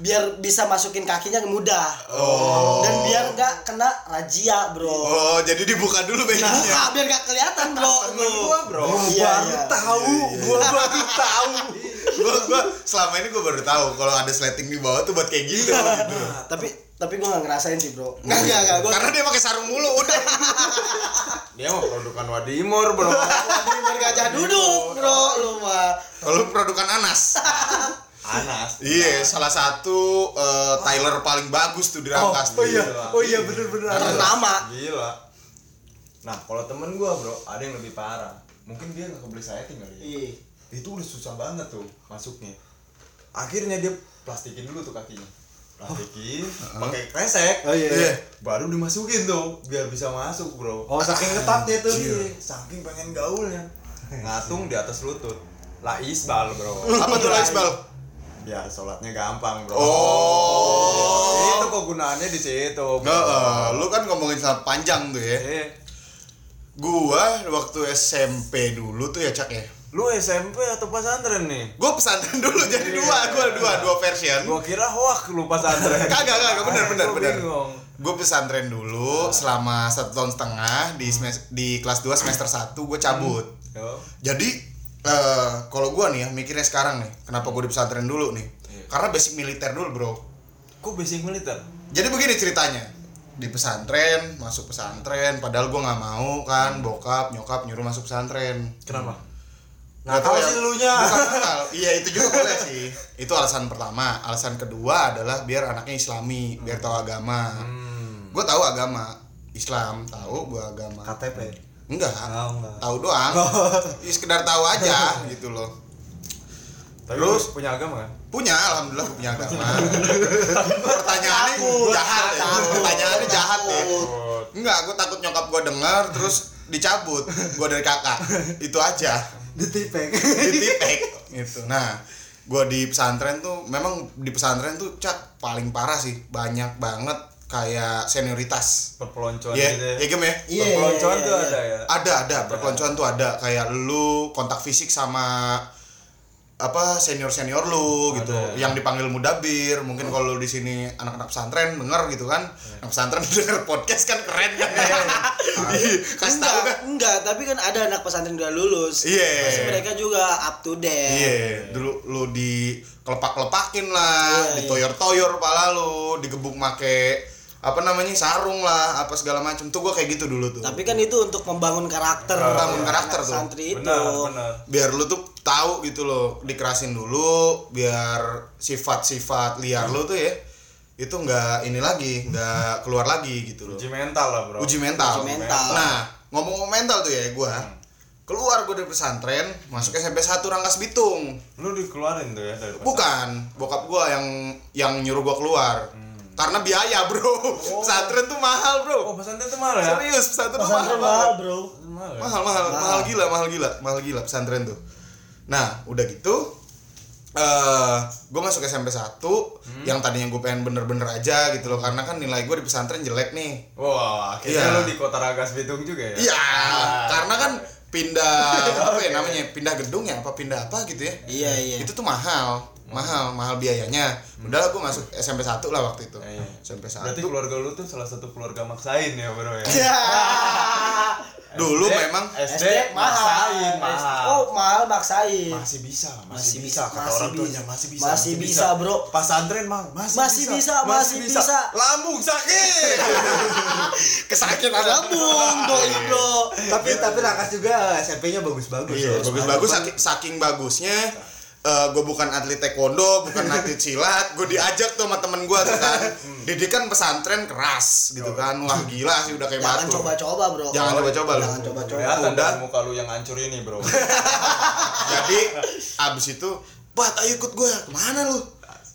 biar bisa masukin kakinya mudah. Oh. dan biar nggak kena razia bro. Oh, jadi dibuka dulu baginya. nah, biar nggak kelihatan bro. Temen gua bro. Iya, baru iya. tahu. Gua baru tahu gua, gua selama ini gua baru tahu kalau ada sleting di bawah tuh buat kayak gitu. gitu. tapi tapi gue nggak ngerasain sih bro nggak nggak nggak gue Karena dia pakai sarung mulu udah. dia mah produkan Wadimor bro biar gajah duduk bro lu mah Kalau produkan Anas. Anas Iya, salah satu eh, Tyler paling bagus tuh di oh, Rangkas. oh iya Gila. oh iya bener bener ternama Gila. Nah, kalau temen gua, Bro, ada yang lebih parah. Mungkin dia nggak kebeli setting kali ya. Iya. Itu udah susah banget tuh masuknya. Akhirnya dia plastikin dulu tuh kakinya. Plastikin, pakai kresek. oh iya, Iya. iya. Baru dimasukin tuh biar bisa masuk, Bro. oh saking ketatnya tuh Iya, saking pengen gaulnya. ngatung di atas lutut la isbal bro Apa tuh lah Isbal? biar sholatnya gampang bro Oh. itu kegunaannya di situ bro. Nggak, eh, lu kan ngomongin sangat panjang tuh ya. Eh, Gua waktu SMP dulu tuh ya Cak ya. Lu SMP atau pesantren nih Gua pesantren dulu jadi dua, gua dua dua version. gua kira hoak lu pesantren Kagak, kagak, bener, bener, bener. Gue pesantren dulu selama satu tahun setengah di di kelas 2 semester 1 gue cabut. Yo. Jadi eh kalau gue nih ya mikirnya sekarang nih, kenapa gue di pesantren dulu nih? Iya. Karena basic militer dulu bro. kok basic militer Jadi begini ceritanya di pesantren masuk pesantren padahal gue nggak mau kan bokap nyokap nyuruh masuk pesantren kenapa Nakal tahu ya. sih lu nya. Iya itu juga boleh sih. Itu alasan pertama. Alasan kedua adalah biar anaknya Islami, biar tahu agama. hmm. Gue tahu agama Islam, tahu gue agama. KTP. Enggak. Oh, enggak. Tahu doang. Ya, sekedar tahu aja gitu loh. tapi Terus? punya agama kan Punya, alhamdulillah punya agama. Pertanyaannya Takut, jahat ya. Pertanyaannya jahat ya. Enggak, gue takut nyokap gue denger terus dicabut gue dari kakak. Itu aja. Ditipek. ditipek gitu. Nah gue di pesantren tuh memang di pesantren tuh cak paling parah sih. Banyak banget kayak senioritas. Perpeloncoan ya gitu ya? ya Gem ya? Iya, perpeloncoan iya, tuh iya. ada ya? Ada. Ada. Perpeloncoan tuh ada. Kayak lu kontak fisik sama apa senior senior lu gitu Ada. yang dipanggil mudabir mungkin kalau lu di sini anak-anak pesantren denger gitu kan anak pesantren denger podcast kan keren kan Ih, kasih tahu enggak, kan enggak, tapi kan ada anak pesantren udah lulus. Iya. Pasti mereka juga up to date. Iya, dulu lu di kelepak-kelepakin lah, Iya, ditoyor-toyor pala lu, digebuk make apa namanya sarung lah, apa segala macam. Tuh gua kayak gitu dulu tuh. Tapi kan itu untuk membangun karakter. Membangun karakter anak tuh. Santri itu. benar benar biar lu tuh tahu gitu loh, dikerasin dulu, biar sifat-sifat liar lu tuh ya itu nggak ini lagi, nggak keluar lagi gitu loh. uji mental lah bro Uji mental. Uji mental. Nah, ngomong mental tuh ya gua. Keluar gua dari pesantren, masuk SMP 1 Rangkas Bitung. lu dikeluarin tuh ya dari pesantren? Bukan, bokap gua yang yang nyuruh gua keluar. Karena biaya, Bro. Pesantren tuh mahal, Hmm. oh Bro. pesantren tuh mahal ya Serius, pesantren tuh mahal, Pesantren banget. mahal, bro. mahal ya Mahal, mahal, mahal gila, mahal gila, mahal gila pesantren tuh. Nah, udah gitu eh gue masuk SMP 1 yang tadinya gue pengen bener-bener aja gitu loh karena kan nilai gue di pesantren jelek nih wah akhirnya Iya. lu di kota Ragas Bitung juga ya iya karena kan pindah apa ya namanya pindah gedung ya apa pindah apa gitu ya Iya, iya. itu tuh mahal mahal mahal biayanya udahlah gue masuk SMP 1 lah waktu itu Iya. SMP 1 berarti keluarga lu tuh salah satu keluarga maksain ya bro ya Ya. dulu SD, memang SD, SD maksain mahal. mahal Oh, mahal maksain. masih bisa Masih masih, bisa bisa, kata masih orang tuanya bisa. masih bisa Masih bisa, bro. pas antren mah masih, Masih bisa, masih bisa. lambung sakit kesakitan Gabung doi, bro. tapi tapi Rangkas juga SMP-nya bagus-bagus. Iya, bagus-bagus saking, saking bagusnya gue bukan atlet taekwondo, bukan atlet silat, gue diajak tuh sama temen gue tuh kan, didikan pesantren keras gitu kan, wah gila sih udah kayak Jangan batu. coba-coba, bro. Jangan coba-coba lu. Jangan coba-coba. Udah. muka lu yang hancur ini bro Jadi abis itu, Pat ayo ikut gue, ke mana lu?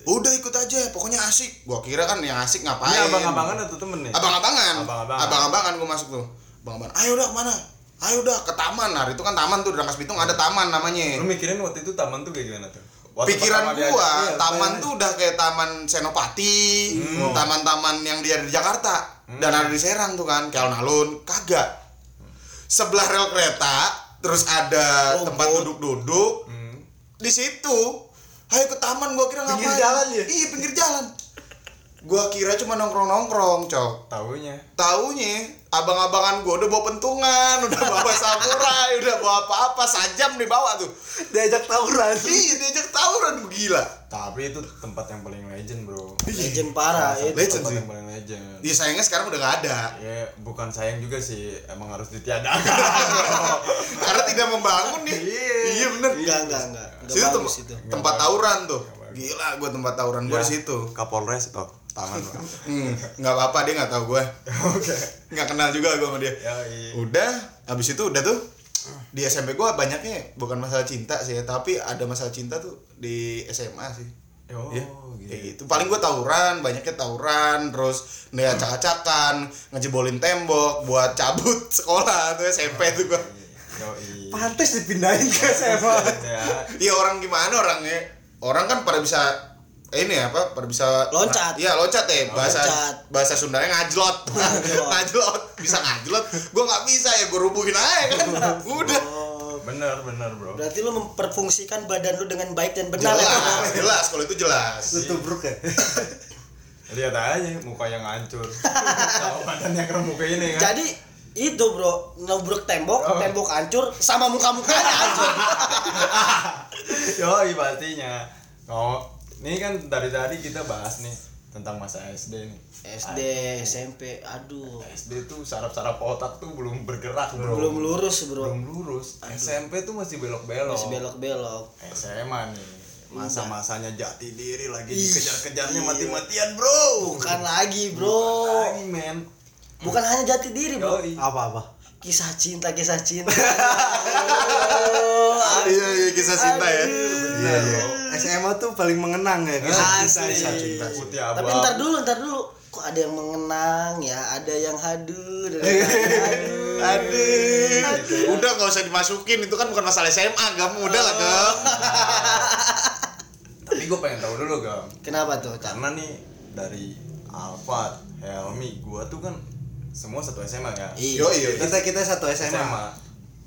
Udah ikut aja, pokoknya asik. Gua kira kan yang asik ngapain? ini abang-abangan atau temen nih Abang-abangan. Abang-abangan. Abang-abangan gue masuk tuh. Abang-abangan. Ayo udah ke mana? Ayo udah ke taman. Nah, itu kan taman tuh di Rangkas Bitung ada taman namanya. lu mikirin waktu itu taman tuh kayak gimana tuh Waktu pikiran gua iya, taman bayangin. tuh udah kayak taman Senopati Hmm. taman-taman yang dia di Jakarta dan ada di Serang tuh kan kayak alun-alun kagak sebelah rel kereta terus ada Oh, tempat duduk-duduk Hmm. di situ ayo ke taman gua kira ngapain Pinggir jalan ya? iya pinggir jalan gua kira cuma nongkrong-nongkrong cok Taunya taunya abang-abangan gua udah bawa pentungan udah bawa samurai udah bawa apa-apa sajam dibawa tuh. Diajak tawuran. iya diajak tawuran gila. Tapi itu tempat yang paling legend bro. Legend parah satu itu. Legend tempat sih. yang paling legend. Ya sayangnya sekarang udah gak ada. Ya bukan sayang juga sih emang harus ditiadakan. Karena tidak membangun nih. Iya. Bener. Enggak, enggak, enggak. Enggak Situ tem- itu. tempat tawuran tuh. Gila gue tempat tawuran gue Ya, di situ. Kapolres toh tangan hmm, Gak apa-apa dia gak tahu gue oke. Gak kenal juga gue sama dia. Ya iya. Udah Habis itu udah tuh Di SMP gue banyaknya Bukan masalah cinta sih ya Tapi ada masalah cinta tuh Di SMA sih. Oh Iya, gitu. kayak gitu. Paling gue tawuran, banyaknya tawuran, terus nih acak-acakan, ngejebolin tembok buat cabut sekolah tuh SMP tuh gue. Pantes dipindahin ke SMA ya. Iya orang gimana orangnya? Orang kan pada bisa ini apa? Bisa Loncat. Iya loncat ya. Bahasa Loncat. bahasa Sundanya ngajlot. Ngajlot. ngajlot. Bisa ngajlot. Gua nggak bisa ya. Gua rubuhin aja kan. Udah. Oh, bener bener bro berarti lu memperfungsikan badan lu dengan baik dan benar ya. Jelas, jelas. Kalau itu jelas. lu tubruk ya lihat aja muka yang hancur sama badan yang remuk ini kan Jadi itu bro, nubruk tembok, Oh. tembok hancur, sama muka-mukanya hancur. Yoi pastinya. Oh, ini kan dari tadi kita bahas nih tentang masa SD nih. SD, SMP, aduh, SD tuh saraf-saraf otak tuh belum bergerak bro. belum lurus bro, Belum lurus. SMP tuh masih belok-belok. masih belok-belok. SMA nih. Masa-masanya jati diri lagi dikejar-kejarnya mati-matian bro. Bukan lagi bro, Lagi men. bukan hanya jati diri bro, Yoi. Kisah cinta, kisah cinta. Iya, iya kisah cinta ya. iya iya SMA tuh paling mengenang ya kisah Asli. kisah cinta. Putih Tapi ntar dulu, ntar dulu. Kok ada yang mengenang ya, ada yang hadur, ada yang. Aduh. Udah nggak usah dimasukin. Itu kan bukan masalah SMA. Gam udah lah gam. Tapi gue pengen tahu dulu gam. Kenapa tuh? Karena nih dari Alfat, Helmi, gua tuh kan semua satu SMA ya. Iya. Yo iya. kita kita satu SMA, SMA.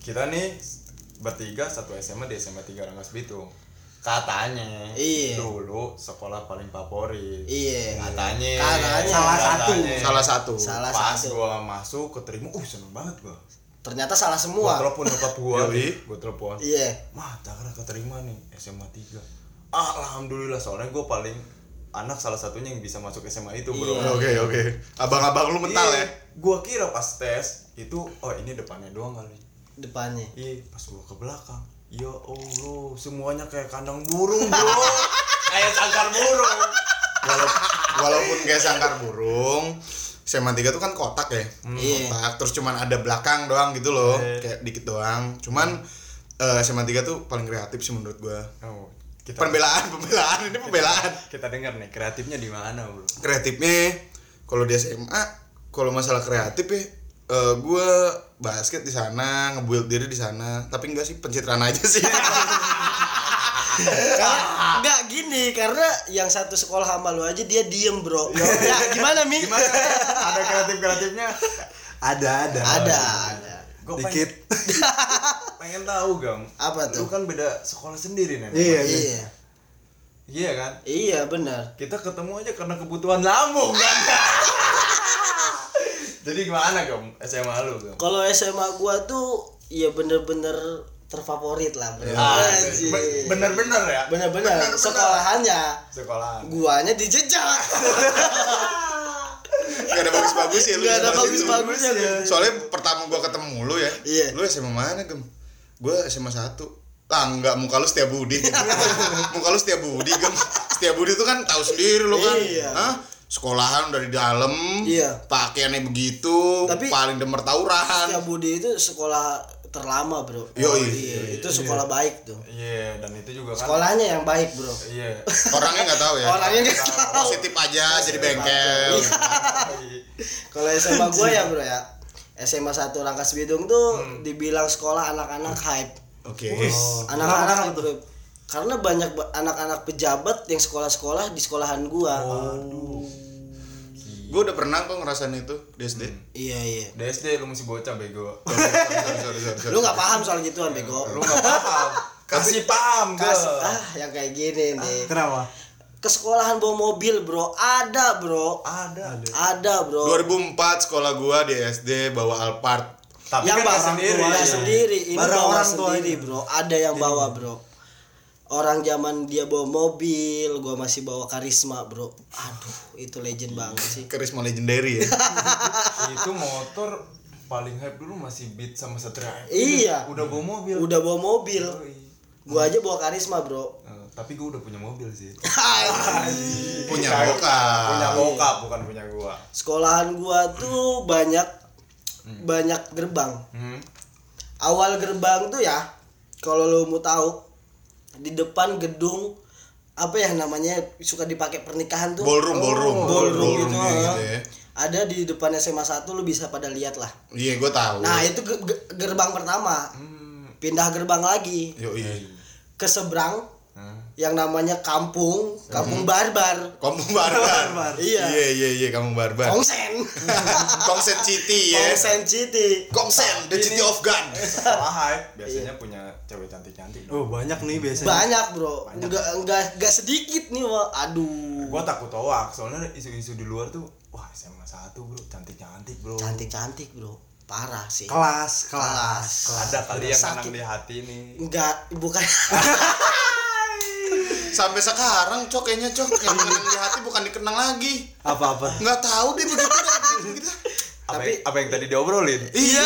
Kita nih bertiga satu SMA di SMA 3 Rangkas Bitung. Katanya Iya. dulu sekolah paling favorit. Iya. Katanya. Katanya. Salah satu. Salah satu. Salah Pas satu. gua masuk keterima, uh seneng banget gua. Ternyata salah Gua semua. telepon nyokap gua, nih, gua telepon. Iya. Mah, Cakra keterima nih SMA 3. Alhamdulillah soalnya gua paling anak salah satunya yang bisa masuk SMA itu, Bro. Iya. Oke oke. Abang-abang lu mental Iya, ya. Gua kira pas tes itu oh ini depannya doang kali. Depannya. Iya, pas gua ke belakang. Ya Allah, semuanya kayak kandang burung, Bro. kayak sangkar burung. Walau- walaupun kayak sangkar burung SMA 3 tuh kan kotak ya Iya. kotak terus cuman ada belakang doang gitu loh Iya. kayak dikit doang cuman eh, SMA 3 tuh paling kreatif sih menurut gua Oh, kita pembelaan pembelaan ini pembelaan kita dengar nih kreatifnya di mana, Bro? kreatifnya kalau di SMA kalau masalah kreatif ya eh, gua basket di sana ngebuild diri di sana tapi enggak sih pencitraan aja sih Karena enggak gini, karena yang satu sekolah sama lu aja dia diem, Bro. Ya, gimana, Mi? Gimana? ada kreatif-kreatifnya? ada ada Ada, ada. Gua dikit pengen, pengen tahu, Gam. Apa Lu tuh? kan beda sekolah sendiri nih. iya iya Iya. Iya kan? Iya, benar. Kita ketemu aja karena kebutuhan lambung kan. Jadi gimana, Gam? SMA lu, Gam? Kalau SMA gua tuh ya bener-bener terfavorit lah, Bro. Ah, be- bener-bener ya? Bener-bener sekolahannya. Sekolah. Guanya dijejak. Gak ada bagus-bagus ya lu Gak ada bagus-bagusnya. Bro. Soalnya pertama gua ketemu lu ya. Iya. Lu SMA mana, Gem? Gua SMA 1. Lah enggak muka lu setia budi. muka lu setia budi, Gem. Setia budi itu kan tahu sendiri lu kan. Iya. Hah? Sekolahan dari dalam. Iya. Pakaiannya begitu, Tapi- paling demen tawuran. Setia Budi itu sekolah terlama, Bro. Yoi. Iya, itu sekolah baik tuh. Iya, dan itu juga kan. Sekolahnya yang baik, Bro. Iya. Orangnya nggak tahu ya. Orangnya nggak tahu. Positif aja jadi bengkel. Kalau SMA gua ya, Bro ya. SMA 1 Rangkas Bitung tuh dibilang sekolah anak-anak hype. Oke. Anak-anak bro. Karena banyak ba- anak-anak pejabat yang sekolah-sekolah di sekolahan gua. Gue udah pernah kok ngerasain itu di SD. Iya, iya. Di SD lu masih bocah bego. sorry, sorry, sorry, sorry. Lu nggak paham soal gituan, bego. Lu enggak paham. Kasih paham, Kasih Gam. ah yang kayak gini nih. kenapa Ke sekolahan bawa mobil, Bro. Ada, Bro. Ada. Ada, Bro. 2004 sekolah gua di SD bawa Alphard. Tapi yang kan bawa sendiri. nggak sendiri ini bawa orang sendiri tuanya. bro ada yang bawa bro orang zaman dia bawa mobil gua masih bawa karisma bro aduh itu legend banget sih Karisma legendary ya. Itu motor paling hype dulu masih Beat sama Satria. iya Udah bawa mobil. udah bawa mobil gua aja bawa karisma bro Eh, tapi gue udah punya mobil sih. Punya bokap. Punya bokap bukan punya gua. sekolahan gua tuh banyak banyak gerbang Hmm. awal gerbang tuh ya kalau lo mau tahu di depan gedung apa ya namanya suka dipakai pernikahan tuh Ballroom, ballroom, ballroom gitu, kayak gitu ya. ada di depan SMA 1 lu bisa pada lihat lah Iya, gue tahu. nah itu ge- ge- gerbang pertama Hmm. pindah gerbang lagi Yo iya. ke seberang? Yang namanya kampung kampung barbar Kamu barbar. Iya. Iya iya iya kamu barbar. Kongsen Kongsen City ya. Kongsen City Kongsen, the city of gun. sekolah hype biasanya punya cewek cantik-cantik Oh, dong. banyak nih biasanya. banyak bro Banyak. nggak nggak nggak sedikit nih wah aduh Gua takut hoax soalnya isu-isu di luar tuh wah SMA 1 bro cantik-cantik bro. cantik cantik bro parah sih Kelas, kelas. Ada kali yang Sakit. kanang di hati nih. enggak bukan Sampai sekarang cok kayaknya cok yang di hati bukan dikenang lagi. Apa-apa? Nggak tahu deh begitu deh gitu. Apa, Tapi- apa yang tadi diobrolin? Iya.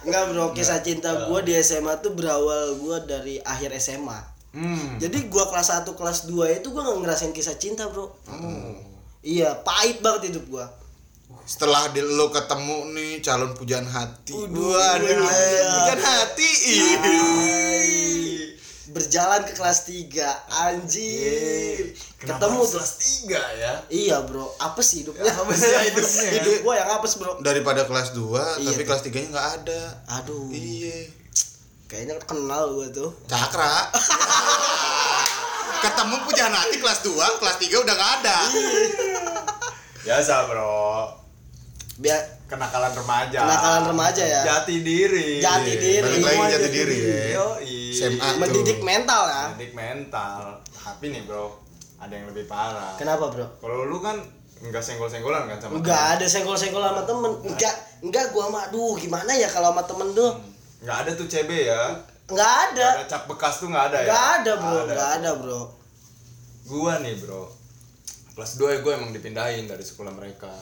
enggak bro kisah cinta gua di SMA tuh berawal gua dari akhir SMA Hmm. jadi gua kelas 1 kelas 2 itu gua nggak ngerasain kisah cinta bro Oh. iya pahit banget hidup gua Setelah di, lo ketemu nih calon pujaan hati. Waduh, Waduh, iya. pujaan hati. Ih. Berjalan ke kelas 3 anjir ketemu tuh kelas 3 ya? iya bro apa sih hidupnya Apa sih hidupnya? hidup gua yang apes bro Daripada kelas 2 Iya tapi tuh. kelas 3 nya nggak ada. aduh Iya. kayaknya kenal gua tuh Cakra. Ketemu pujaan hati kelas 2, kelas 3 udah nggak ada. Biasa bro. biar Kenakalan remaja. Kenakalan remaja ya? Jati diri. Jati Iya, diri. Balik lagi Semua jati diri ya. SMA tuh. mendidik mental ya Mendidik mental. Tapi nih bro, ada yang lebih parah. kenapa bro Kalau lu kan nggak senggol-senggolan kan sama Enggak ada senggol-senggol sama temen Enggak, enggak gua sama aduh gimana ya kalau sama temen tuh temen? Nggak ada tuh CB ya. Enggak ada Ada cap bekas tuh nggak ada ya. Enggak ada bro, Nggak enggak ada bro Gua nih bro. Kelas 2 ya gue emang dipindahin dari sekolah mereka.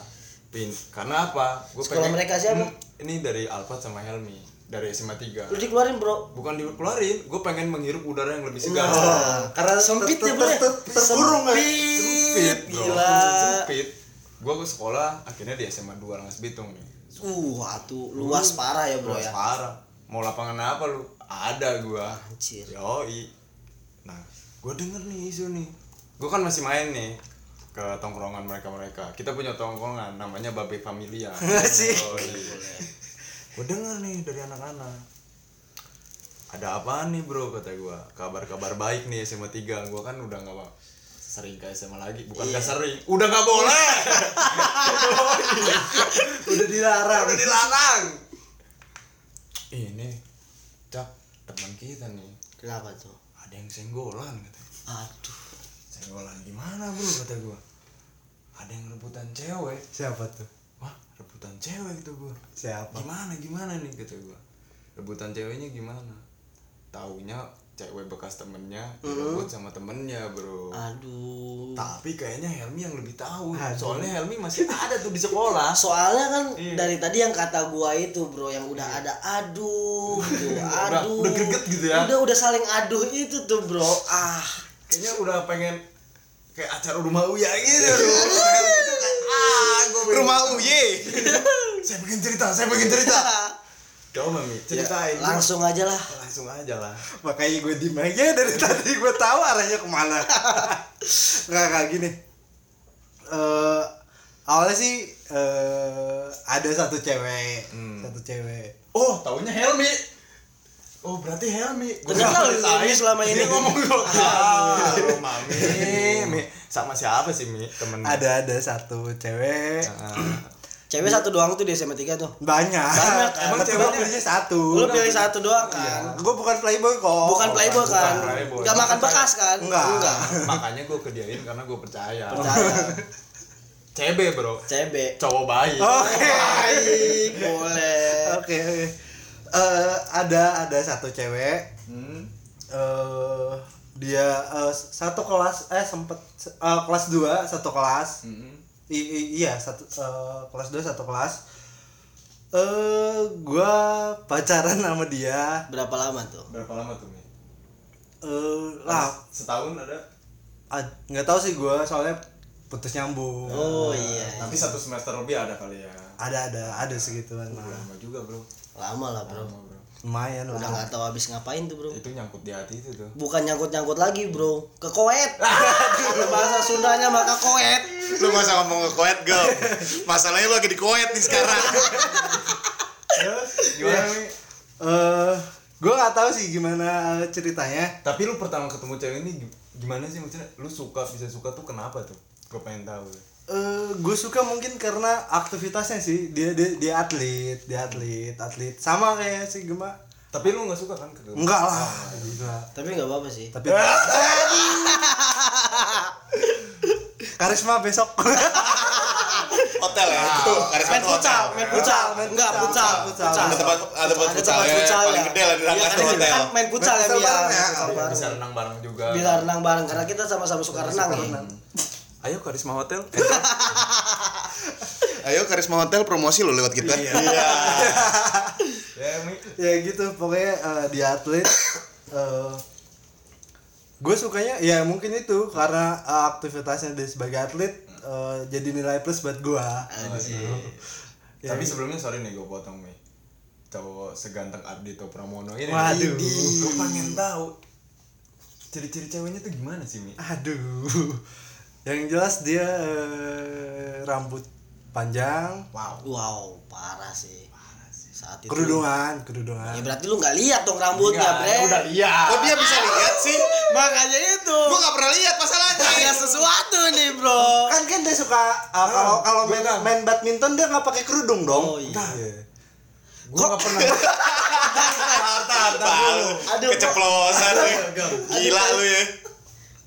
Pin karena apa? Gua Sekolah mereka siapa? Hmm, ini dari Alfat sama Helmi dari SMA 3. Lu dikeluarin bro Bukan dikeluarin, gue pengen menghirup udara yang lebih segar. Nah, karena sempit ya bro ya? ter- ter- terkurung ya? Sempit, bro. gila Sempit. Gue ke sekolah akhirnya di SMA 2 Rangas Bitung nih. Uh, atuh luas parah ya bro Luas ya parah. Mau lapangan apa lu? Ada gua. Anjir Yoi. Nah, gue denger nih isu nih. Gue kan masih main nih ke tongkrongan mereka-mereka. Kita punya tongkrongan namanya Babe Familia. Asik. Gue denger nih dari anak-anak. Ada apa nih bro? Kata gue Kabar-kabar baik nih SMA 3 Gue kan udah gak sering ke SMA lagi. Bukan gak sering. Udah gak boleh! Udah dilarang. Udah dilarang! Ini Cak teman kita nih. Kenapa tuh? Ada yang senggolan katanya Aduh. Senggolan gimana bro? Kata gua. Ada yang rebutan cewek. Siapa tuh? Cewek gitu gua. Siapa? Gimana gimana nih kata gua. Rebutan ceweknya gimana? Taunya cewek bekas temennya direbut sama temennya bro. Aduh. Tapi kayaknya Helmi yang lebih tahu. Aduh. Soalnya Helmi masih ada tuh di sekolah. Soalnya kan Iya. dari tadi yang kata gua itu bro yang udah ada aduh, Udah- aduh, udah greget gitu ya? Udah udah saling aduh itu tuh bro. Ah, Kayaknya udah pengen Kayak acara rumah Uya gitu bro Helmi tuh kayak, Ah gua pengen- Rumah Uye. Saya pengen cerita, saya pengen cerita Coba Mi, ceritain Ya, langsung aja lah. Langsung aja lah Makanya gue diem aja dari tadi gue tahu arahnya ke mana. Nggak kayak gini. Eh awalnya sih eh ada satu cewek, Hmm. satu cewek. Oh, taunya Helmi. Oh, berarti Helmi. Nggak lu ini selama ini ngomong. Ah, lu Mami. Sama siapa sih Mi temen? Ada ada satu cewek. Ah. Cewek satu doang tuh di SMA 3 tuh. Banyak. Banyak, kan? Emang cewek pilihnya satu. Lu pilih satu doang kan? Gue bukan playboy kok. Bukan playboy bukan kan? playboy. Enggak makan bekas kan? Enggak. Makanya gue kediain karena gue percaya. Percaya. CB, Bro. CB. Cowok baik. Oke. Baik, boleh. Oke oke. Eh, ada ada satu cewek. Hmm. eh dia eh, satu kelas eh sempet eh, kelas 2 satu kelas. Hmm. I- i- iya satu eh, kelas 2 satu kelas. Eh gua pacaran sama dia. Berapa lama tuh? Berapa lama tuh, Mi? Eh lah Setahun ada? ad- nggak tahu sih gua soalnya putus nyambung. Oh iya. Tapi satu semester lebih ada kali ya. Ada ada ada segituan mah. lama juga, Bro. Lama lah, Bro. Lama, Bro. Lumayan Udah lah. nggak tahu habis ngapain tuh, Bro. Itu nyangkut di hati itu tuh. Bukan nyangkut-nyangkut lagi, Bro. Ke koet. Bahasa Sundanya maka koet. Lu masa ngomong ke Kuwait, Gel? Masalahnya lu lagi di Kuwait nih sekarang. Terus gimana, Mi? eh gue nggak tahu sih gimana eh, ceritanya Tapi lu pertama ketemu cewek ini gi- gimana sih maksudnya? Lu suka bisa suka tuh kenapa tuh? Gue pengen tahu. Eh gue suka mungkin karena aktivitasnya sih dia dia dia atlet dia atlet atlet sama kayak si Gema Tapi lu nggak suka kan? ke- enggak lah enggak Tapi nggak apa-apa sih. tapi karisma besok Hotel ya. Itu karisma Main futsal, main futsal, main enggak futsal, futsal, futsal. futsal. Ada tempat ada tempat futsal tempat ya, futsal paling ya. gede lah di Iya, Rangkas hotel. kan main futsal ya, Main bareng ya. Bisa renang bareng juga. Bisa renang bareng karena kita sama-sama suka renang ya. Ayo Karisma Hotel. Ayo Karisma Hotel promosi lo lewat kita. Iya. ya, Mi. ya gitu pokoknya eh, dia atlet gue sukanya ya mungkin itu karena eh, aktivitasnya dia sebagai atlet eh, jadi nilai plus buat gue Ya. Tapi sebelumnya sorry nih gue potong Mi. Cowok seganteng Ardito Pramono ini. Waduh. Gue pengen tahu ciri-ciri ceweknya tuh gimana sih Mi? aduh yang jelas dia eh, rambut panjang Wow. Wow, parah sih. Saat itu. kerudungan kerudungan Ya berarti lu nggak lihat dong rambutnya, Bre. udah lihat. Kok dia bisa lihat sih? Makanya itu. Gua gak pernah lihat masalahnya. Ada sesuatu nih, Bro. kan kan dia suka ah, kalau kalau main main badminton dia nggak pakai kerudung dong Oh, iya. Iya. Gue gak pernah. Bal, Aduh, keceplosan. Gila lu ya.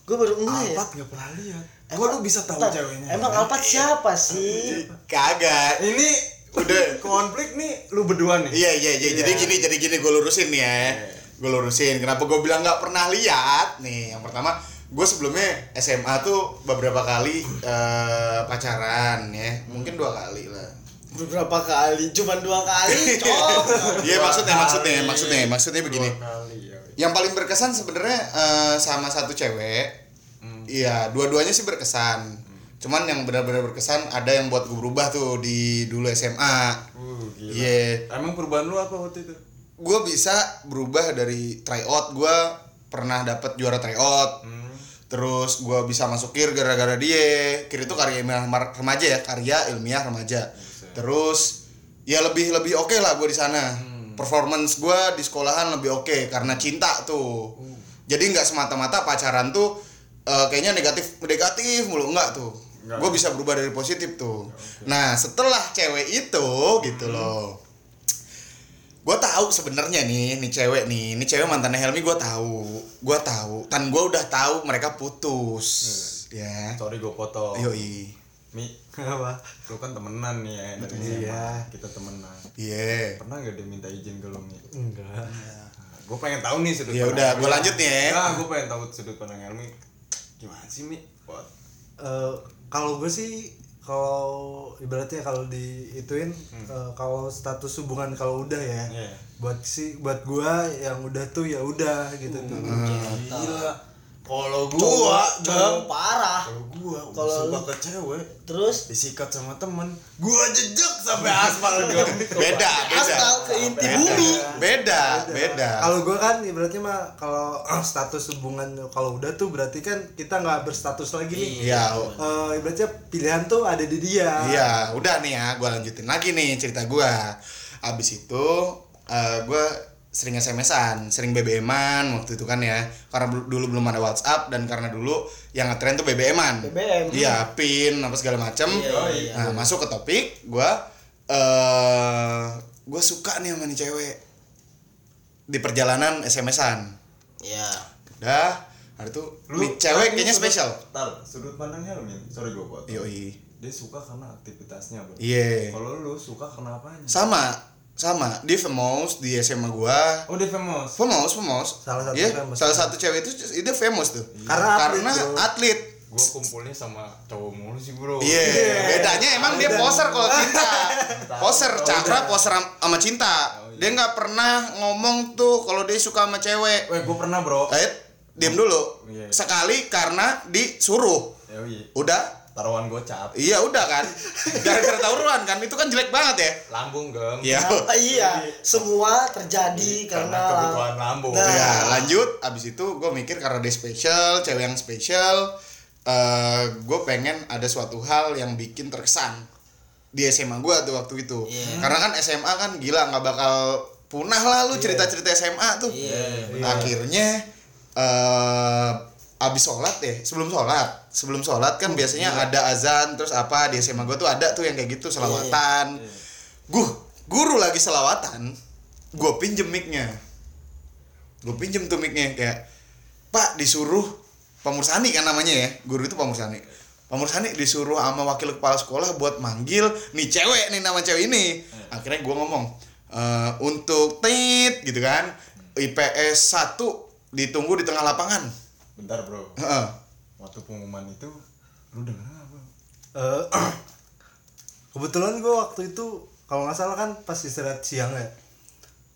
Gue baru enggak ya. Alpat gak pernah lihat. Kok lu bisa tahu Ntar, ceweknya? Emang Alpat siapa sih? Kagak. ini Udah. konflik nih lu berdua nih. Iya iya iya. Jadi gini jadi gini gue lurusin nih ya. Gue lurusin. Kenapa gue bilang nggak pernah lihat? Nih yang pertama gue sebelumnya SMA tuh beberapa kali eh, pacaran ya. Mungkin dua kali lah. Beberapa kali, cuman dua kali. Iya maksudnya maksudnya maksudnya maksudnya begini. Kali ya. Yang paling berkesan sebenarnya eh, sama satu cewek. Iya, dua-duanya sih berkesan. Cuman yang benar-benar berkesan ada yang buat gue berubah tuh di dulu SMA. Uh, gila. Iya. Emang perubahan lu apa waktu itu? gue bisa berubah dari tryout gue pernah dapat juara tryout Hmm. terus gue bisa masuk kir gara-gara dia kir itu karya ilmiah remaja ya karya ilmiah remaja terus ya lebih lebih oke lah gue di sana performance gue di sekolahan lebih oke karena cinta tuh jadi nggak semata-mata pacaran tuh eh, kayaknya negatif negatif mulu. Enggak tuh. Gue bisa berubah dari positif tuh. Nah setelah cewek itu gitu loh. Gue tahu sebenarnya nih nih cewek nih. Ini cewek mantannya Helmi gue tahu. Gue tahu. Dan gue udah tahu mereka putus. Ya. Sorry gue potong. yoi. Mi, apa? Lu kan temenan nih ya. Dari Iya. Kita temenan. iya. Pernah gak dia minta izin ke lu Mi? enggak. Gue pengen tahu nih sudut Ya udah, gua lanjut nih ya. Nah, gue pengen tahu sudut pandang Helmi. Gimana sih Mi? Eh, kalau gue sih kalau ibaratnya kalau diituin eh, kalau status hubungan kalau udah ya Iya. buat si buat gua yang udah tuh ya udah gitu tuh gila. Kalau gua, cowok parah. kalau gua, Kalau suka ke cewek, Terus? disikat sama temen, gua jejak sampai aspal gua. beda beda. Aspal ke inti bumi. beda beda. kalau gua kan ibaratnya mah kalau status hubungan kalau udah tuh berarti kan kita nggak berstatus lagi nih. Iya. Eh, ibaratnya pilihan tuh ada di dia. Iya udah nih ya gue lanjutin lagi nih cerita gue abis itu eh gue sering SMS-an, sering BBM-an waktu itu kan ya karena dulu belum ada WhatsApp dan karena dulu yang ngetren tuh BBM-an BBM. iya pin apa segala macem Iya, iya. nah masuk ke topik gue eh gue suka nih sama nih cewek di perjalanan SMS-an Iya. udah ada tuh nih cewek kayaknya sudut- spesial Tar, sudut pandang Helmi. Sorry gua buat. yoi Dia suka karena aktivitasnya, Bro. iya Kalau lu suka karena apanya? sama sama dia famous di SMA gua Oh, dia famous. famous famous Salah satu Iya, famous. salah satu cewek itu itu famous tuh Karena atlet, karena bro. atlet Gua kumpulnya sama cowok mulu sih, Bro. iya bedanya emang dia poser kalau cinta poser cakra poser am- sama cinta dia nggak pernah ngomong tuh kalau dia suka sama cewek Weh, gua pernah, Bro. eh diam dulu Iya. sekali karena disuruh Ya, iya. udah Taruhan gocap. iya udah kan gara-gara tawuran kan itu kan jelek banget ya Lambung. Iya. Apa iya? Semua terjadi Karena karena kebutuhan lambung. Nah. Ya lanjut abis itu gue mikir karena dia spesial cewek yang spesial eh gue pengen ada suatu hal yang bikin terkesan di SMA gue tuh waktu itu Iya. karena kan SMA kan gila nggak bakal punah lah lu cerita-cerita SMA tuh Iya. akhirnya eh abis sholat deh sebelum sholat sebelum sholat kan biasanya ada azan terus apa di SMA gue tuh ada tuh yang kayak gitu selawatan. gue guru lagi selawatan gue pinjem micnya. Gue pinjem tuh micnya kayak pak disuruh Pak Mursani kan namanya ya guru itu Pak Mursani Pak Mursani disuruh sama wakil kepala sekolah buat manggil nih cewek nih nama cewek ini. Akhirnya gue ngomong "Eh, untuk tit gitu kan. IPS 1 ditunggu di tengah lapangan. Bentar bro. Waktu pengumuman itu lu denger apa Eh, kebetulan gue waktu itu kalau nggak salah kan pas istirahat siang ya.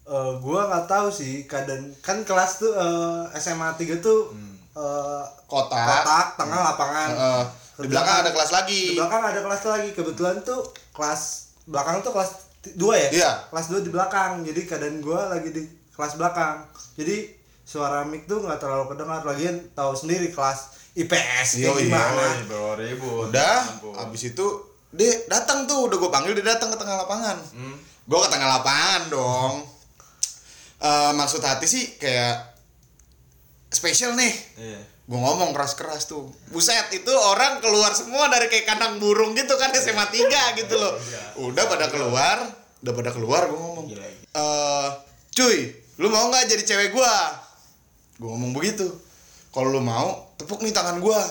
Eh gue nggak tahu sih keadaan kan kelas tuh eh, SMA 3 tuh eh, kotak. kotak tengah lapangan. Heeh. di belakang ada kelas lagi. di belakang ada kelas lagi. Kebetulan tuh kelas belakang tuh kelas 2 ya? Iya. kelas 2 di belakang. Jadi keadaan gue lagi di kelas belakang. Jadi suara mic tuh nggak terlalu kedengar. Lagian tahu sendiri kelas IPS kayak Yoi. gimana? bro ribut. Udah Ampun. abis itu dia datang tuh udah gue panggil dia datang ke tengah lapangan. Hmm. gue ke tengah lapangan dong. Eh, maksud hati sih kayak spesial nih. Iya. Gue ngomong keras-keras tuh. Buset itu orang keluar semua dari kayak kandang burung gitu kan SMA 3 gitu loh. Udah pada keluar udah pada keluar gue ngomong. Eh cuy lu mau nggak jadi cewek gua? Gue ngomong begitu kalau lu mau tepuk nih tangan gua.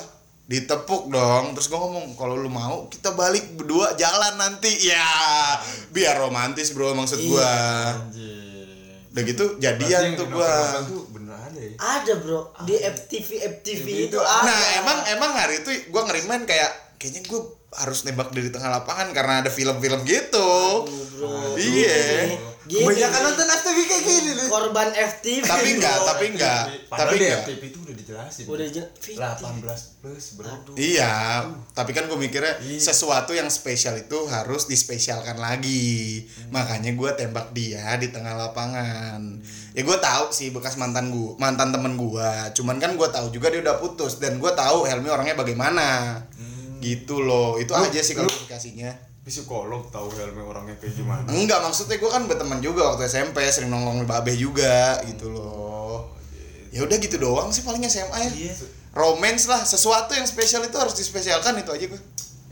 Ditepuk dong. Terus gue ngomong kalau lu mau kita balik berdua jalan nanti. Ya biar romantis bro maksud gua. anjir udah gitu jadian tuh gua. ada ya? Ada bro. Di FTV FTV Itu itu ada. Nah emang emang hari itu gue ngerimain kayak kayaknya gue harus nembak dari tengah lapangan karena ada film-film gitu. bro. Iya. Gini, nih, nonton FTV kayak gini nih korban FTV. Tapi enggak, bro. tapi enggak, Padahal tapi enggak. FTP itu udah dijelasin Udah jen- 18 plus bro Aduh. Iya, tapi kan gue mikirnya Iya. sesuatu yang spesial itu harus dispesialkan lagi. Makanya gue tembak dia di tengah lapangan. Ya gue tahu sih bekas mantan gue, mantan temen gue. Cuman kan gue tahu juga dia udah putus dan gue tahu Helmi orangnya bagaimana. Gitu loh, itu aja sih klarifikasinya. Psikolog tahu Helmi orangnya kayak gimana Enggak, maksudnya gue kan berteman juga waktu SMP, sering nongkrong di Babe juga gitu loh. Ya udah gitu doang sih palingnya SMA ya. Iya. Romance lah, sesuatu yang spesial itu harus dispesialkan itu aja gue.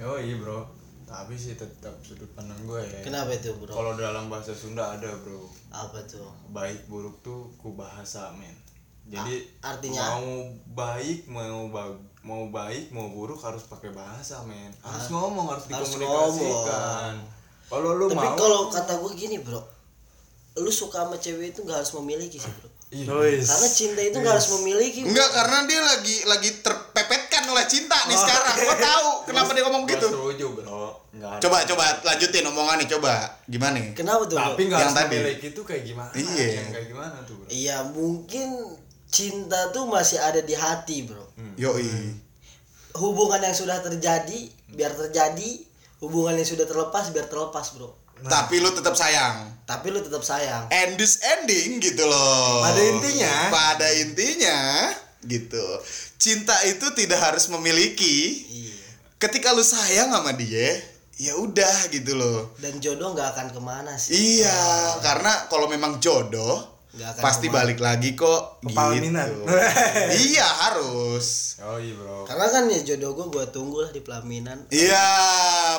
oh iya bro tapi sih tetap sudut pandang gue ya Kenapa itu bro? kalau dalam bahasa Sunda ada bro Apa tuh? baik buruk tuh ku bahasa men jadi A- artinya? mau baik mau ba- mau baik mau buruk harus pakai bahasa men harus ngomong harus harus dikomunikasikan kalau lu Tapi mau kalau kata gue gini bro, lu suka sama cewek itu gak harus memiliki sih bro. Ih, Wis. Karena cinta itu gak harus memiliki. bro. Enggak, karena dia lagi lagi terpepetkan oleh cinta nih sekarang. Gue tahu kenapa dia ngomong gitu. setuju bro nggak ada. Coba coba lanjutin omongan nih, coba. Gimana nih? Kenapa tuh? bro? tapi nggak Yang harus tadi. memiliki itu kayak gimana Iya. yang kayak gimana tuh bro Iya mungkin cinta tuh masih ada di hati bro. Yoi. Hubungan yang sudah terjadi biar terjadi, hubungan yang sudah terlepas biar terlepas bro. Tapi lu tetap sayang. Tapi lu tetap sayang. And this ending gitu loh. Pada intinya. Pada intinya gitu. Cinta itu tidak harus memiliki. Iya. Ketika lu sayang sama dia, ya udah gitu loh. Dan jodoh nggak akan ke mana sih. Iya, karena kalau memang jodoh pasti ke mana. balik lagi kok. Ke pelaminan. Gitu. iya harus. oh iya bro Karena kan ya jodoh gue gue tunggu lah di pelaminan. Iya,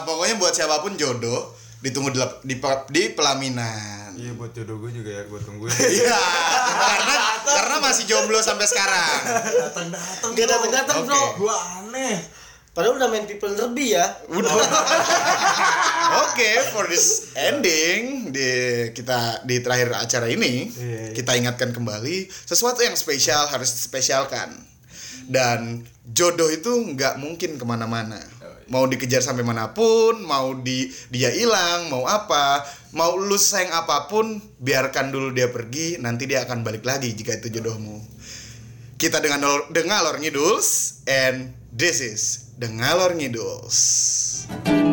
pokoknya buat siapa pun jodoh ditunggu di, di, di pelaminan. iya buat jodoh gue juga ya gue tungguin Iya, karena karena masih jomblo sampai sekarang. datang datang Gak datang datang bro. gue aneh Padahal udah main people lebih ya. Oke, for this ending di kita di terakhir acara ini Iya, iya. kita ingatkan kembali sesuatu yang spesial harus dispesialkan dan jodoh itu nggak mungkin ke mana-mana. Mau dikejar sampai mana pun, mau di dia hilang, mau apa, mau lu sayang apa pun, biarkan dulu dia pergi, nanti dia akan balik lagi jika itu jodohmu. Kita dengan dengan Ngalor Ngiduls and this is the Ngalor Ngiduls.